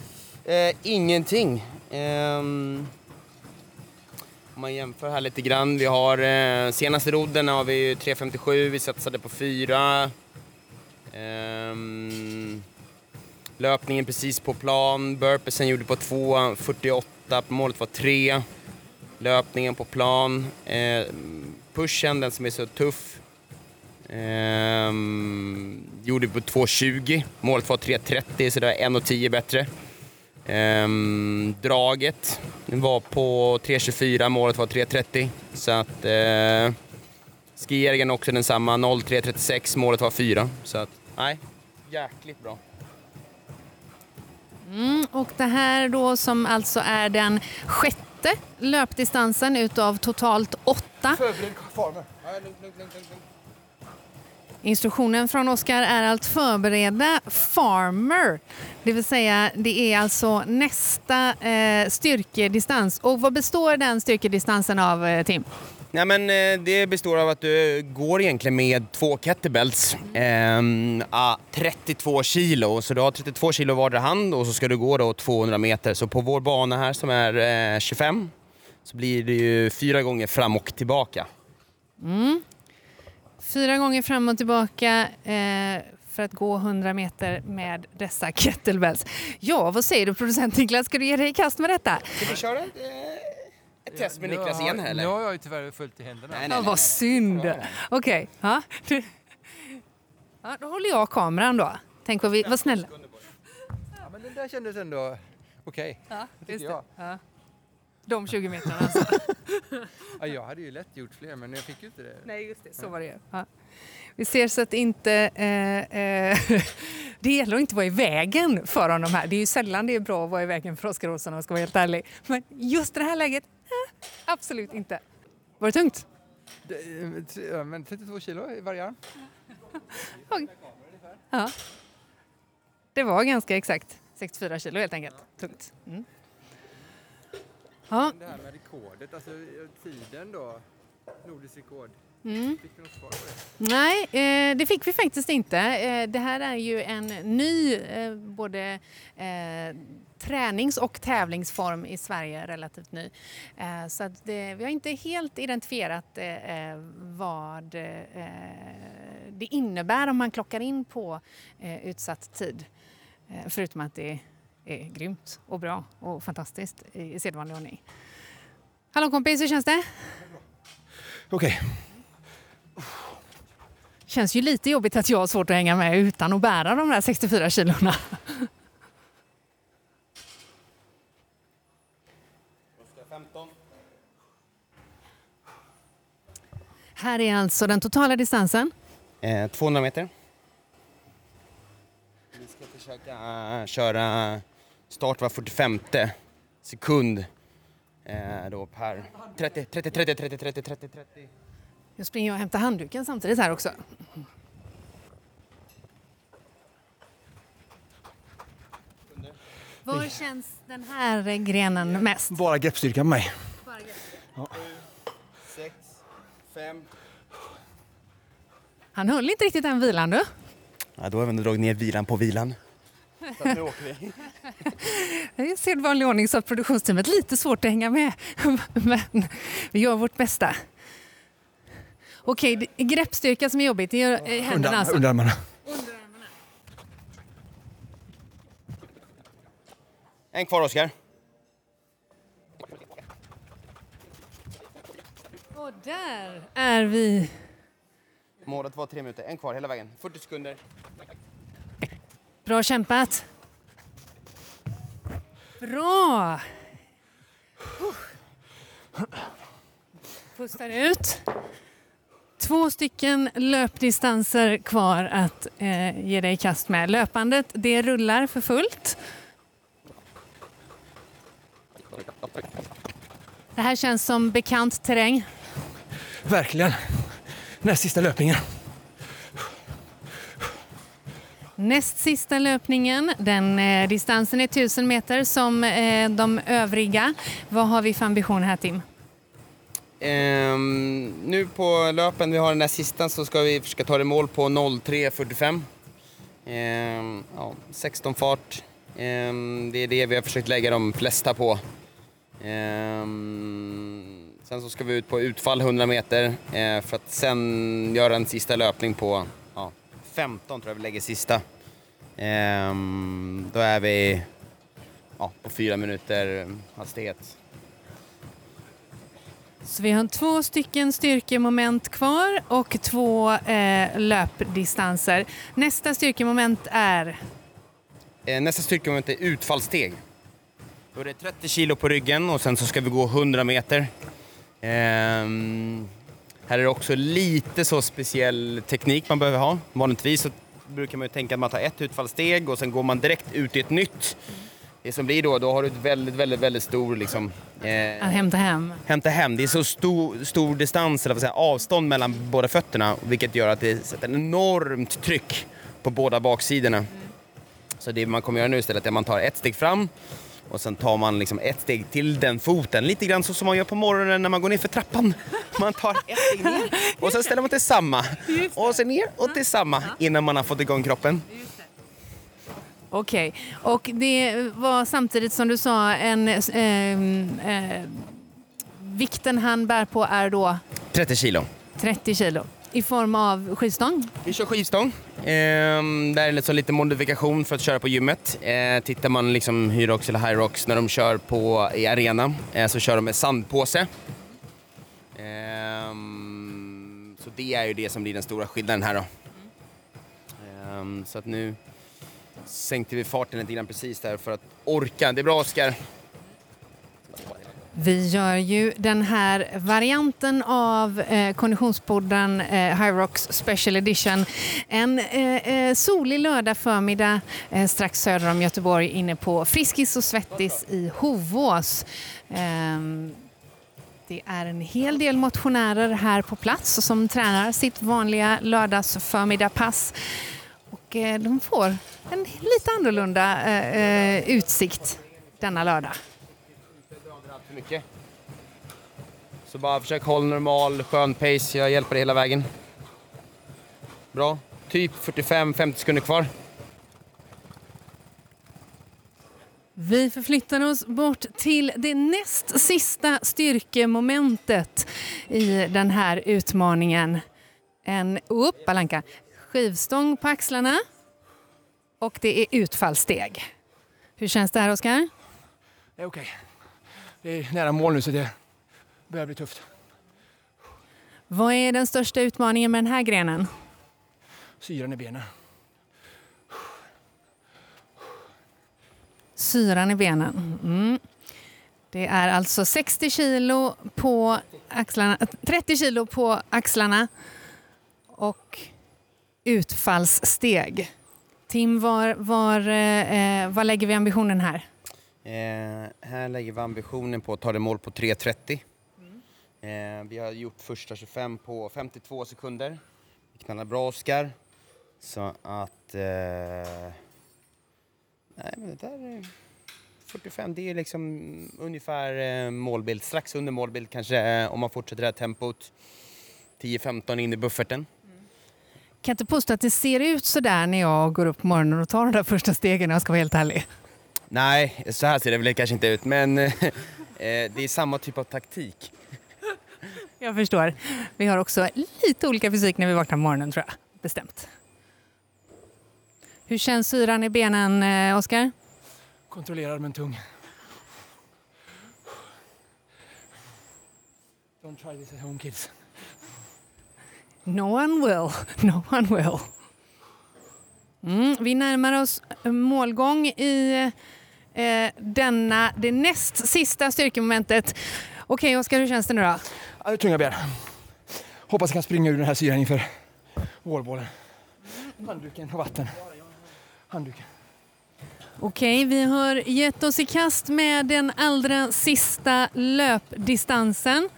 Eh, ingenting. Ehm, om man jämför här lite grann. Vi har eh, senaste rodden har vi ju 3.57, vi satsade på 4. Ehm, löpningen precis på plan, burpesen gjorde på 2.48, målet var 3. Löpningen på plan, eh, pushen, den som är så tuff, ehm, gjorde på 2.20, målet var 3.30 så det var 1.10 bättre. Ehm, draget var på 3.24, målet var 3.30. Så att eh, skieringen också densamma, 0.336, målet var 4. Så att, nej, jäkligt bra. Mm, och det här då som alltså är den sjätte löpdistansen utav totalt åtta. Förbered farmer. Instruktionen från Oskar är att förbereda farmer. Det vill säga det är alltså nästa eh, styrkedistans. Och vad består den styrkedistansen av eh, Tim? Nej, men, eh, det består av att du går egentligen med två kettlebells, ah, 32 kilo. Så du har 32 kilo vardera hand och så ska du gå då 200 meter. Så på vår bana här som är eh, 25 så blir det ju fyra gånger fram och tillbaka. Fyra gånger fram och tillbaka eh, för att gå 100 meter med dessa kettlebells. Ja, vad säger du producent Niklas? Ska du ge dig i kast med detta? Ska vi köra ett, ett test med Niklas igen här eller? Nu har jag ju tyvärr fullt i händerna. Nej, Ja, vad synd. Okej, ja. Ja, då håller jag kameran då. Tänk vad, vi, vad snälla. Ja, men den där kändes ändå okej. Ja, tycker jag. Ja. De 20 metrarna alltså. Ja, jag hade ju lätt gjort fler, men jag fick ju inte det. Nej, just det. Så var det ja. Vi ser så att inte... Eh, eh, det gäller att inte vara i vägen för honom här. Det är ju sällan det är bra att vara i vägen för Oskar Olsson om jag ska vara helt ärlig. Men just det här läget, eh, absolut inte. Var det tungt? det eh, men 32 kilo i varje arm. Ja. Det var ganska exakt 64 kilo helt enkelt. Tungt. Mm. Ja, Det här med rekordet, alltså eh, tiden då. Nordiskt rekord. mm. Fick du något svar på det? Nej, eh, det fick vi faktiskt inte. Eh, det här är ju en ny eh, både eh, tränings och tävlingsform i Sverige, relativt ny. Eh, så det, vi har inte helt identifierat vad det innebär om man klockar in på utsatt tid. Förutom att det är grymt och bra och fantastiskt i, sedvanlig ordning. Hallå kompis, hur känns det? Okej, Känns ju lite jobbigt att jag har svårt att hänga med utan att bära de där 64 kilona. Här är alltså den totala distansen. Eh, 200 meter. Vi ska försöka eh, köra start var 45 sekund. Eh, då per 30, 30, 30, 30, 30, 30, 30. Jag springer och hämtar handduken samtidigt här också. Var känns den här grenen mest? bara greppstyrkan på mig. 6, 5. Han höll inte riktigt den vilan du. Ja, då har vi ändå dragit ner vilan på vilan. Så att nu åker vi. Det är sedvanlig ordning så att produktionsteamet lite svårt att hänga med. Men vi gör vårt bästa. Okej, är greppstyrka som är jobbigt. Det är eh, händerna Under, alltså. underarmarna. En kvar Oskar. Och där är vi. Målet var tre minuter. En kvar hela vägen. 40 sekunder. Bra kämpat. Bra. Pustar ut. Två stycken löpdistanser kvar att eh, ge dig i kast med. Löpandet det rullar för fullt. Det här känns som bekant terräng. Verkligen. Näst sista löpningen. Näst sista löpningen, den eh, distansen är 1000 meter som eh, de övriga. Vad har vi för ambition här Tim? Ehm, nu på löpen, vi har den där sista, så ska vi försöka ta det i mål på 03.45. Ehm, ja, 16 fart. Ehm, det är det vi har försökt lägga de flesta på. Ehm, sen så ska vi ut på utfall 100 meter eh, för att sen göra en sista löpning på 15 tror jag vi lägger sista. Ehm, då är vi ja, på fyra minuter hastighet. Så vi har två stycken styrkemoment kvar och två eh, löpdistanser. Nästa styrkemoment är Eh, nästa styrkemoment är utfallssteg. Då är det 30 kilo på ryggen och sen så ska vi gå 100 meter. Ehm, här är det också lite så speciell teknik man behöver ha. Vanligtvis så brukar man ju tänka att man tar ett utfallssteg och sen går man direkt ut i ett nytt. Det som blir då, då har du ett väldigt, väldigt, väldigt stor liksom, eh, att hämta hem. hämta hem. Det är så stor, stor distans, eller vad säga, avstånd mellan båda fötterna vilket gör att det sätter ett enormt tryck på båda baksidorna. Så det man kommer göra nu istället är att man tar ett steg fram och sen tar man liksom ett steg till den foten. Lite grann så som man gör på morgonen när man går ner för trappan. Man tar ett steg ner och sen ställer man till samma. Och sen ner och till samma innan man har fått igång kroppen. Okej, och det var samtidigt som du sa en eh, eh, vikten han bär på är då 30 kilo. 30 kilo i form av skivstång. Vi kör skivstång. Eh, där är liksom lite modifikation för att köra på gymmet. Eh, tittar man liksom Hyrox eller Hyrox när de kör på, i arena eh, så kör de med sandpåse. Ehm, så det är ju det som blir den stora skillnaden här då. Ehm, så att nu sänkte vi farten lite grann precis där för att orka. Det är bra Oskar. Vi gör ju den här varianten av eh, Konditionspodden eh, Rocks Special Edition en eh, eh, solig lördag förmiddag eh, strax söder om Göteborg inne på Friskis och Svettis i Hovås. Ehm, det är en hel del motionärer här på plats som tränar sitt vanliga lördagsförmiddagspass. Och eh, de får en lite annorlunda eh, eh, utsikt denna lördag för mycket. Så bara försök hålla normal, skön pace. Jag hjälper dig hela vägen. Bra. Typ 45-50 sekunder kvar. Vi förflyttar oss bort till det näst sista styrkemomentet i den här utmaningen. En upp, Alanka, skivstång på axlarna och det är utfallssteg. Hur känns det här, Oskar? Det är okej. Det är nära mål nu så det börjar bli tufft. Vad är den största utmaningen med den här grenen? Syran i benen. Syran i benen. Mm. Det är alltså 60 kilo på axlarna, 30 kilo på axlarna och utfallssteg. Tim, var, var, eh, var lägger vi ambitionen här? Eh, här lägger vi ambitionen på att ta det mål på 3.30. Eh, vi har gjort första 25 på 52 sekunder. Vi knallar bra Oskar. Så att... Eh, nej men det där är 45, det är liksom ungefär eh, målbild. Strax under målbild kanske eh, om man fortsätter det här tempot. 10-15 in i bufferten. kan inte påstå att det ser ut så där när jag går upp på morgonen och tar de där första stegen om jag ska vara helt ärlig. Nej, så här ser det väl kanske inte ut men eh, det är samma typ av taktik. Jag förstår. Vi har också lite olika fysik när vi vaknar på morgonen tror jag. Bestämt. Hur känns syran i benen, eh, Oskar? Kontrollerad men tung. Don't try this at home kids. No one will. No one will. Mm, vi närmar oss målgång i eh, denna, det näst sista styrkemomentet. Okej, Oskar, hur känns det nu då? Ja, det är tunga ben. Hoppas jag kan springa ur den här syran inför wallballen. Handduken och vatten. Handduken. Okej, vi har gett oss i kast med den allra sista löpdistansen.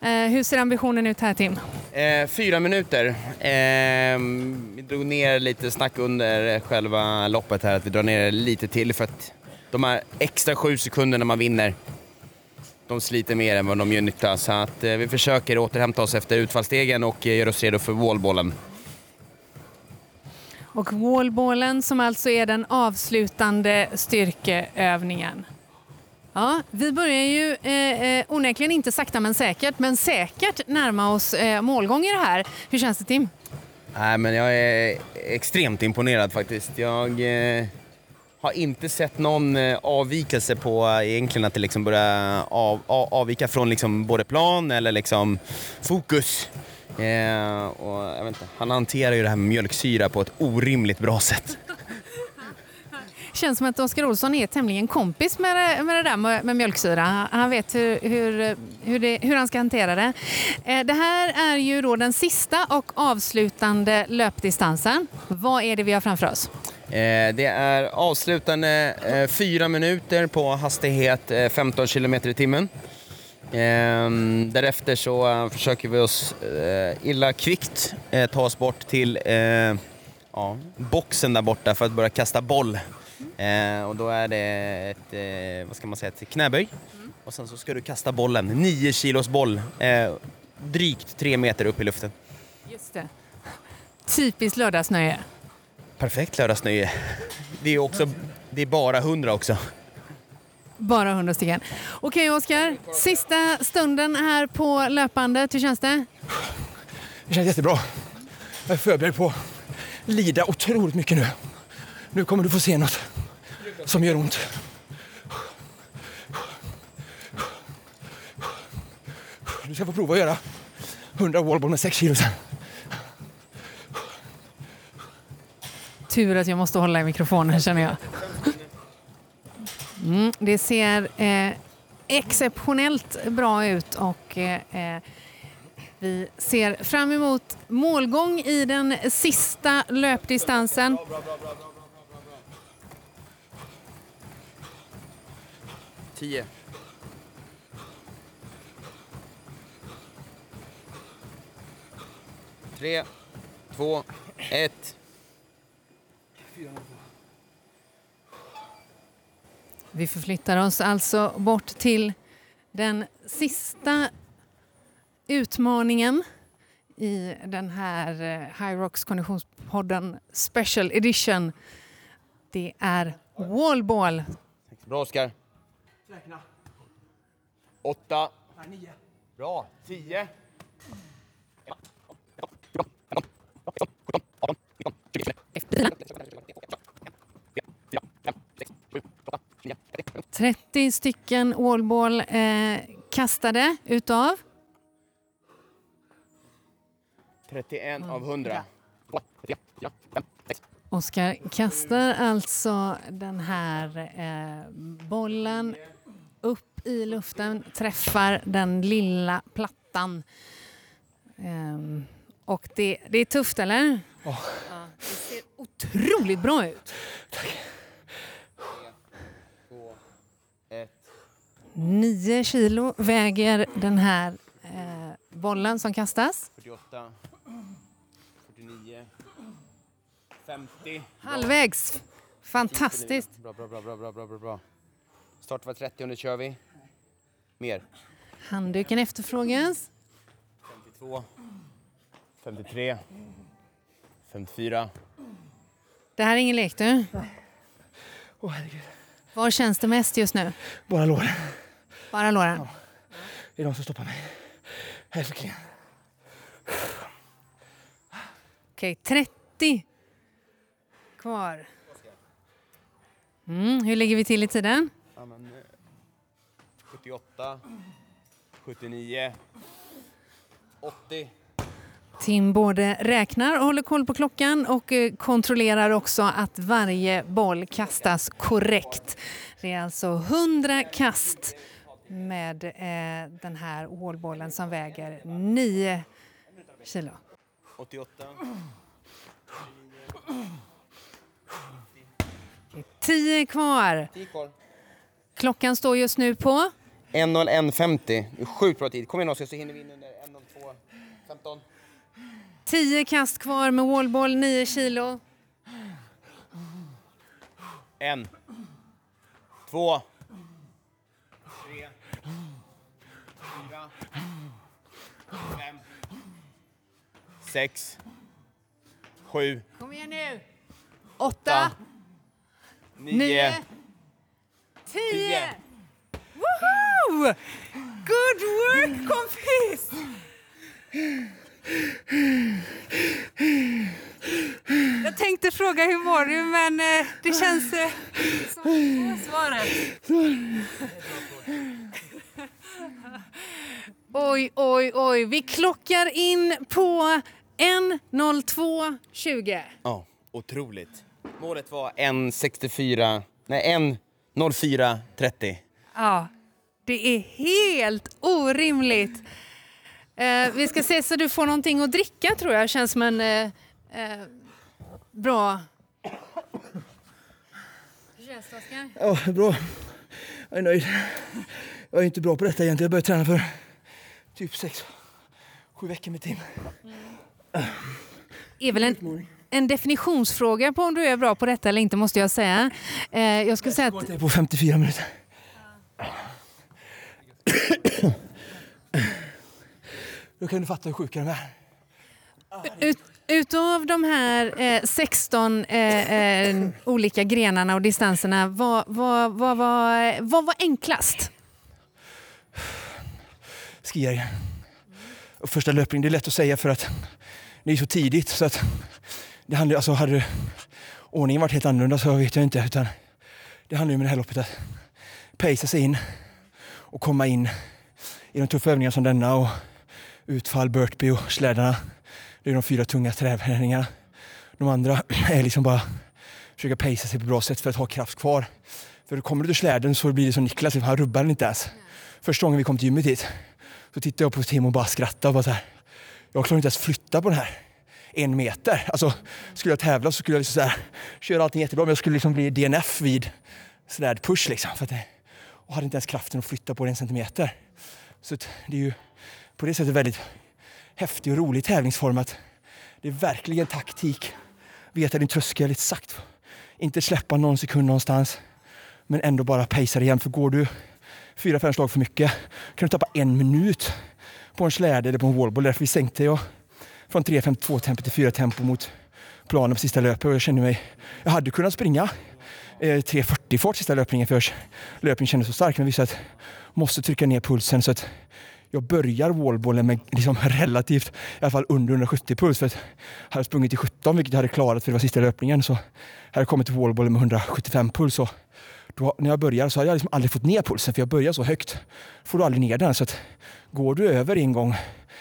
Eh, hur ser ambitionen ut här, Tim? Eh, fyra minuter. Eh, vi drog ner lite snack under själva loppet här, att vi drar ner lite till för att de här extra sju sekunderna man vinner, de sliter mer än vad de gör nytta. Så att eh, vi försöker återhämta oss efter utfallsstegen och eh, göra oss redo för wallballen. Och wallballen som alltså är den avslutande styrkeövningen. Ja, vi börjar ju eh, eh, onekligen inte sakta men säkert, men säkert närma oss eh, det här. Hur känns det Tim? Nej, men jag är extremt imponerad faktiskt. Jag eh, har inte sett någon eh, avvikelse på eh, egentligen att det liksom börjar av, av, avvika från liksom både plan eller liksom fokus. Eh, och, jag vet inte, han hanterar ju det här med mjölksyra på ett orimligt bra sätt. Känns som att Oskar Olsson är tämligen kompis med det, med det där med, med mjölksyra. Han vet hur, hur, hur, det, hur han ska hantera det. Eh, Det här är ju då den sista och avslutande löpdistansen. Vad är det vi har framför oss? Eh, det är avslutande eh, fyra minuter på hastighet eh, 15 km i timmen. Ehm, därefter så försöker vi oss illa kvickt ta oss bort till ja, boxen där borta för att börja kasta boll. Eh, och då är det ett, eh, vad ska man säga, ett knäböj. Och sen så ska du kasta bollen, 9 kilos boll, eh, drygt tre meter upp i luften. Just det. Typiskt lördagsnöje. Perfekt lördagsnöje. Det är också, det är bara 100 också. Bara 100 stycken. Okej Oskar, sista stunden här på löpbandet. Hur känns det? Det känns jättebra. Jag är förberedd på att lida otroligt mycket nu. Nu kommer du få se något som gör ont. Du ska få prova att göra 100 wallball med 6 kilo sen. Tur att jag måste hålla i mikrofonen känner jag. Mm, det ser eh, exceptionellt bra ut och eh, eh vi ser fram emot målgång i den sista löpdistansen. Tio. Tre, två, ett. Vi förflyttar oss alltså bort till den sista utmaningen i den här eh, High Rocks Konditionspodden Special Edition. Det är wallball. Bra Oskar. Åtta. Bra. Tio. 30 stycken wallball eh, kastade utav 31 av 100. Oskar kastar alltså den här eh, bollen upp i luften, träffar den lilla plattan. Ehm, och det, det är tufft, eller? Ja, det ser otroligt bra ut. Två, 9 kilo väger den här eh, bollen som kastas. 48, 49, 50. Halvvägs! Fantastiskt. Bra, bra, bra, bra, bra, bra, bra. Start var 30, nu kör vi. Mer. Handduken efterfrågas. 52, 53, 54. Det här är ingen lek du. Åh, herregud. Var känns det mest just nu? Bara låren. Bara låren. Det är de som stoppar mig. Verkligen. Okej, 30 kvar. Mm, hur ligger vi till i tiden? Ja, men, eh, 78. 79. 80. Tim både räknar och håller koll på klockan och eh, kontrollerar också att varje boll kastas korrekt. Det är alltså 100 kast med eh, den här wallbollen som väger 9 kilo. 88. 10 kvar. 10 kvar. Klockan står just nu på 1.01.50. Det är Sjukt bra tid. Kom igen Oskar så hinner vi in under 1.02.15. 10 kast kvar med wallboll, 9 kilo. En. Två. Tre. Fyra. Fem. Sex. Sju. Kom igen nu! 8, Nio. 9, 10! Tio. Woho! Good work kompis! Jag tänkte fråga hur mår du men eh, det känns eh, som svaret. Oj, oj, oj. Vi klockar in på 1.02.20. Ja, otroligt. Målet var 1.64, nej 1.04.30. Ja, det är helt orimligt. Eh, vi ska se så du får någonting att dricka tror jag. Känns som en eh, eh, bra... Hur känns det Oskar? Ja, bra. Jag är nöjd. Jag är inte bra på detta egentligen. Jag började träna för typ sex, sju veckor med Tim. är väl en, en definitionsfråga på om du är bra på detta eller inte måste jag säga. Eh, jag skulle säga att Det är på 54 minuter. Då kan du fatta hur sjuk jag är. ut, utav de här eh, 16 eh, eh, olika grenarna och distanserna, vad, vad, vad, vad, vad var enklast? Skier. Och första löpningen, det är lätt att säga för att det är så tidigt så att det handlar, alltså hade ordningen varit helt annorlunda så vet jag inte utan det handlar ju med det här loppet att pacea sig in och komma in i de tuffa övningarna som denna och utfall, burpee och slädarna. Det är de fyra tunga träningarna. De andra är liksom bara försöka pacea sig på bra sätt för att ha kraft kvar. För kommer du till släden så blir det som Niklas, han rubbar den inte ens. Första gången vi kom till gymmet hit så tittade jag på Tim och bara skrattade och bara så här. Jag klarar inte ens flytta på den här en meter. Alltså, skulle jag tävla så skulle jag liksom så här, köra allting jättebra men jag skulle liksom bli DNF vid sådär push liksom. För att det, och hade inte ens kraften att flytta på den en centimeter. Så det är ju på det sättet väldigt häftig och rolig tävlingsform att det är verkligen taktik. Veta din tröskel lite. Inte släppa någon sekund någonstans. Men ändå bara pacea igen. För går du fyra, fem slag för mycket kan du tappa en minut på en släde eller på en wallball. Därför vi sänkte jag från 3.52 tempo till 4 tempo mot planen på sista löpet och jag kände mig... Jag hade kunnat springa eh, 3.40 fart sista löpningen för löpningen kändes så stark men visste att jag måste trycka ner pulsen så att jag börjar wallballen med liksom relativt, i alla fall under 170 puls för att jag hade sprungit i 17 vilket jag hade klarat för det var sista löpningen så hade jag kommit till wallballen med 175 puls och då, när jag börjar så hade jag liksom aldrig fått ner pulsen för jag börjar så högt. får du aldrig ner den. Så att går du över en gång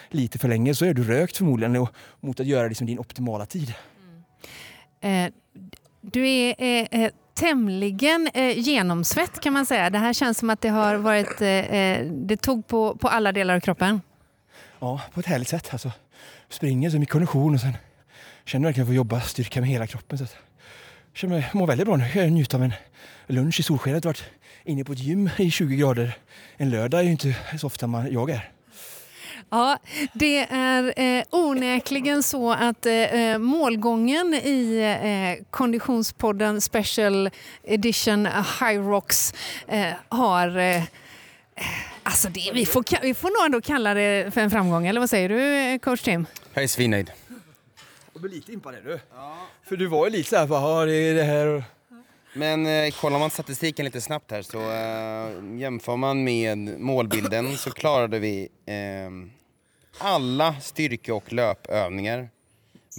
lite för länge så är du rökt förmodligen och, mot att göra liksom din optimala tid. Eh, du är eh, eh, tämligen eh, genomsvett kan man säga. Det här känns som att det har varit, eh, eh, det tog på, på alla delar av kroppen. Ja, på ett härligt sätt. Alltså, springer så mycket kondition och sen känner verkligen att jag får jobba styrka med hela kroppen. Så att, jag känner mig, mår väldigt bra nu. Jag njuter av en lunch i solskenet. varit inne på ett gym i 20 grader en lördag är ju inte så ofta man, jag är. Ja, det är eh, onekligen så att eh, målgången i eh, Konditionspodden Special Edition High Rocks eh, har eh, Alltså det, vi, får, vi får nog ändå kalla det för en framgång, eller vad säger du eh, coach Tim? Jag är svinnöjd. Jag blir lite impad är du. För du var ju lite såhär, ja det är det här. Men eh, kollar man statistiken lite snabbt här så eh, jämför man med målbilden så klarade vi eh, alla styrke och löpövningar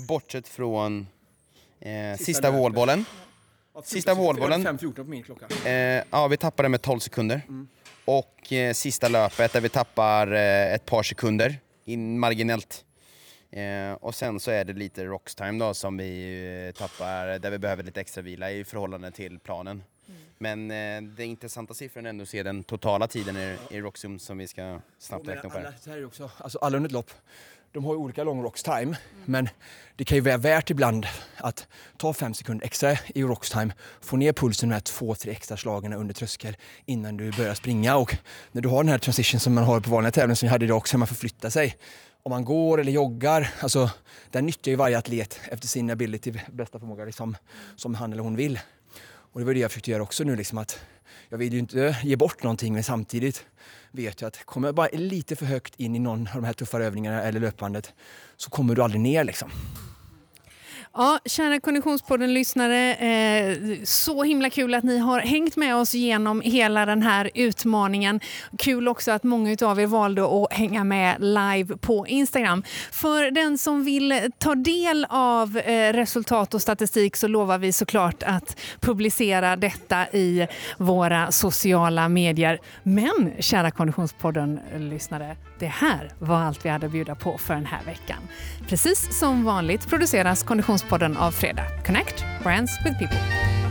bortsett från eh, sista, löpet. wallbollen. Sista wallbollen. 5.14 på min klocka. Eh, ja, vi tappade med 12 sekunder. Och eh, sista löpet där vi tappar eh, ett par sekunder, in marginellt. Eh, och sen så är det lite rockstime då som vi eh, tappar, där vi behöver lite extra vila i förhållande till planen. Men eh, det intressanta siffran är ändå att se den totala tiden i, i Roxum som vi ska snabbt räkna upp alla, här. så här är det också, alltså alla under ett lopp, de har ju olika long rocks time. Men det kan ju vara värt ibland att ta fem sekunder extra i rocks time, få ner pulsen med två, tre extra slagen under tröskel innan du börjar springa. Och när du har den här transition som man har på vanliga tävlingar som vi hade idag också, man förflyttar sig. Om man går eller joggar, alltså där nyttjar ju varje atlet efter sin ability, bästa förmåga liksom, som han eller hon vill. Och det var det jag försökte göra också nu, liksom att jag vill ju inte ge bort någonting men samtidigt vet jag att kommer jag bara lite för högt in i någon av de här tuffare övningarna eller löpbandet så kommer du aldrig ner liksom. Ja, kära Konditionspodden-lyssnare. Eh, så himla kul att ni har hängt med oss genom hela den här utmaningen. Kul också att många av er valde att hänga med live på Instagram. För den som vill ta del av eh, resultat och statistik så lovar vi såklart att publicera detta i våra sociala medier. Men kära Konditionspodden-lyssnare, det här var allt vi hade att bjuda på för den här veckan. Precis som vanligt produceras Konditionspodden av Fredag. Connect Brands with People.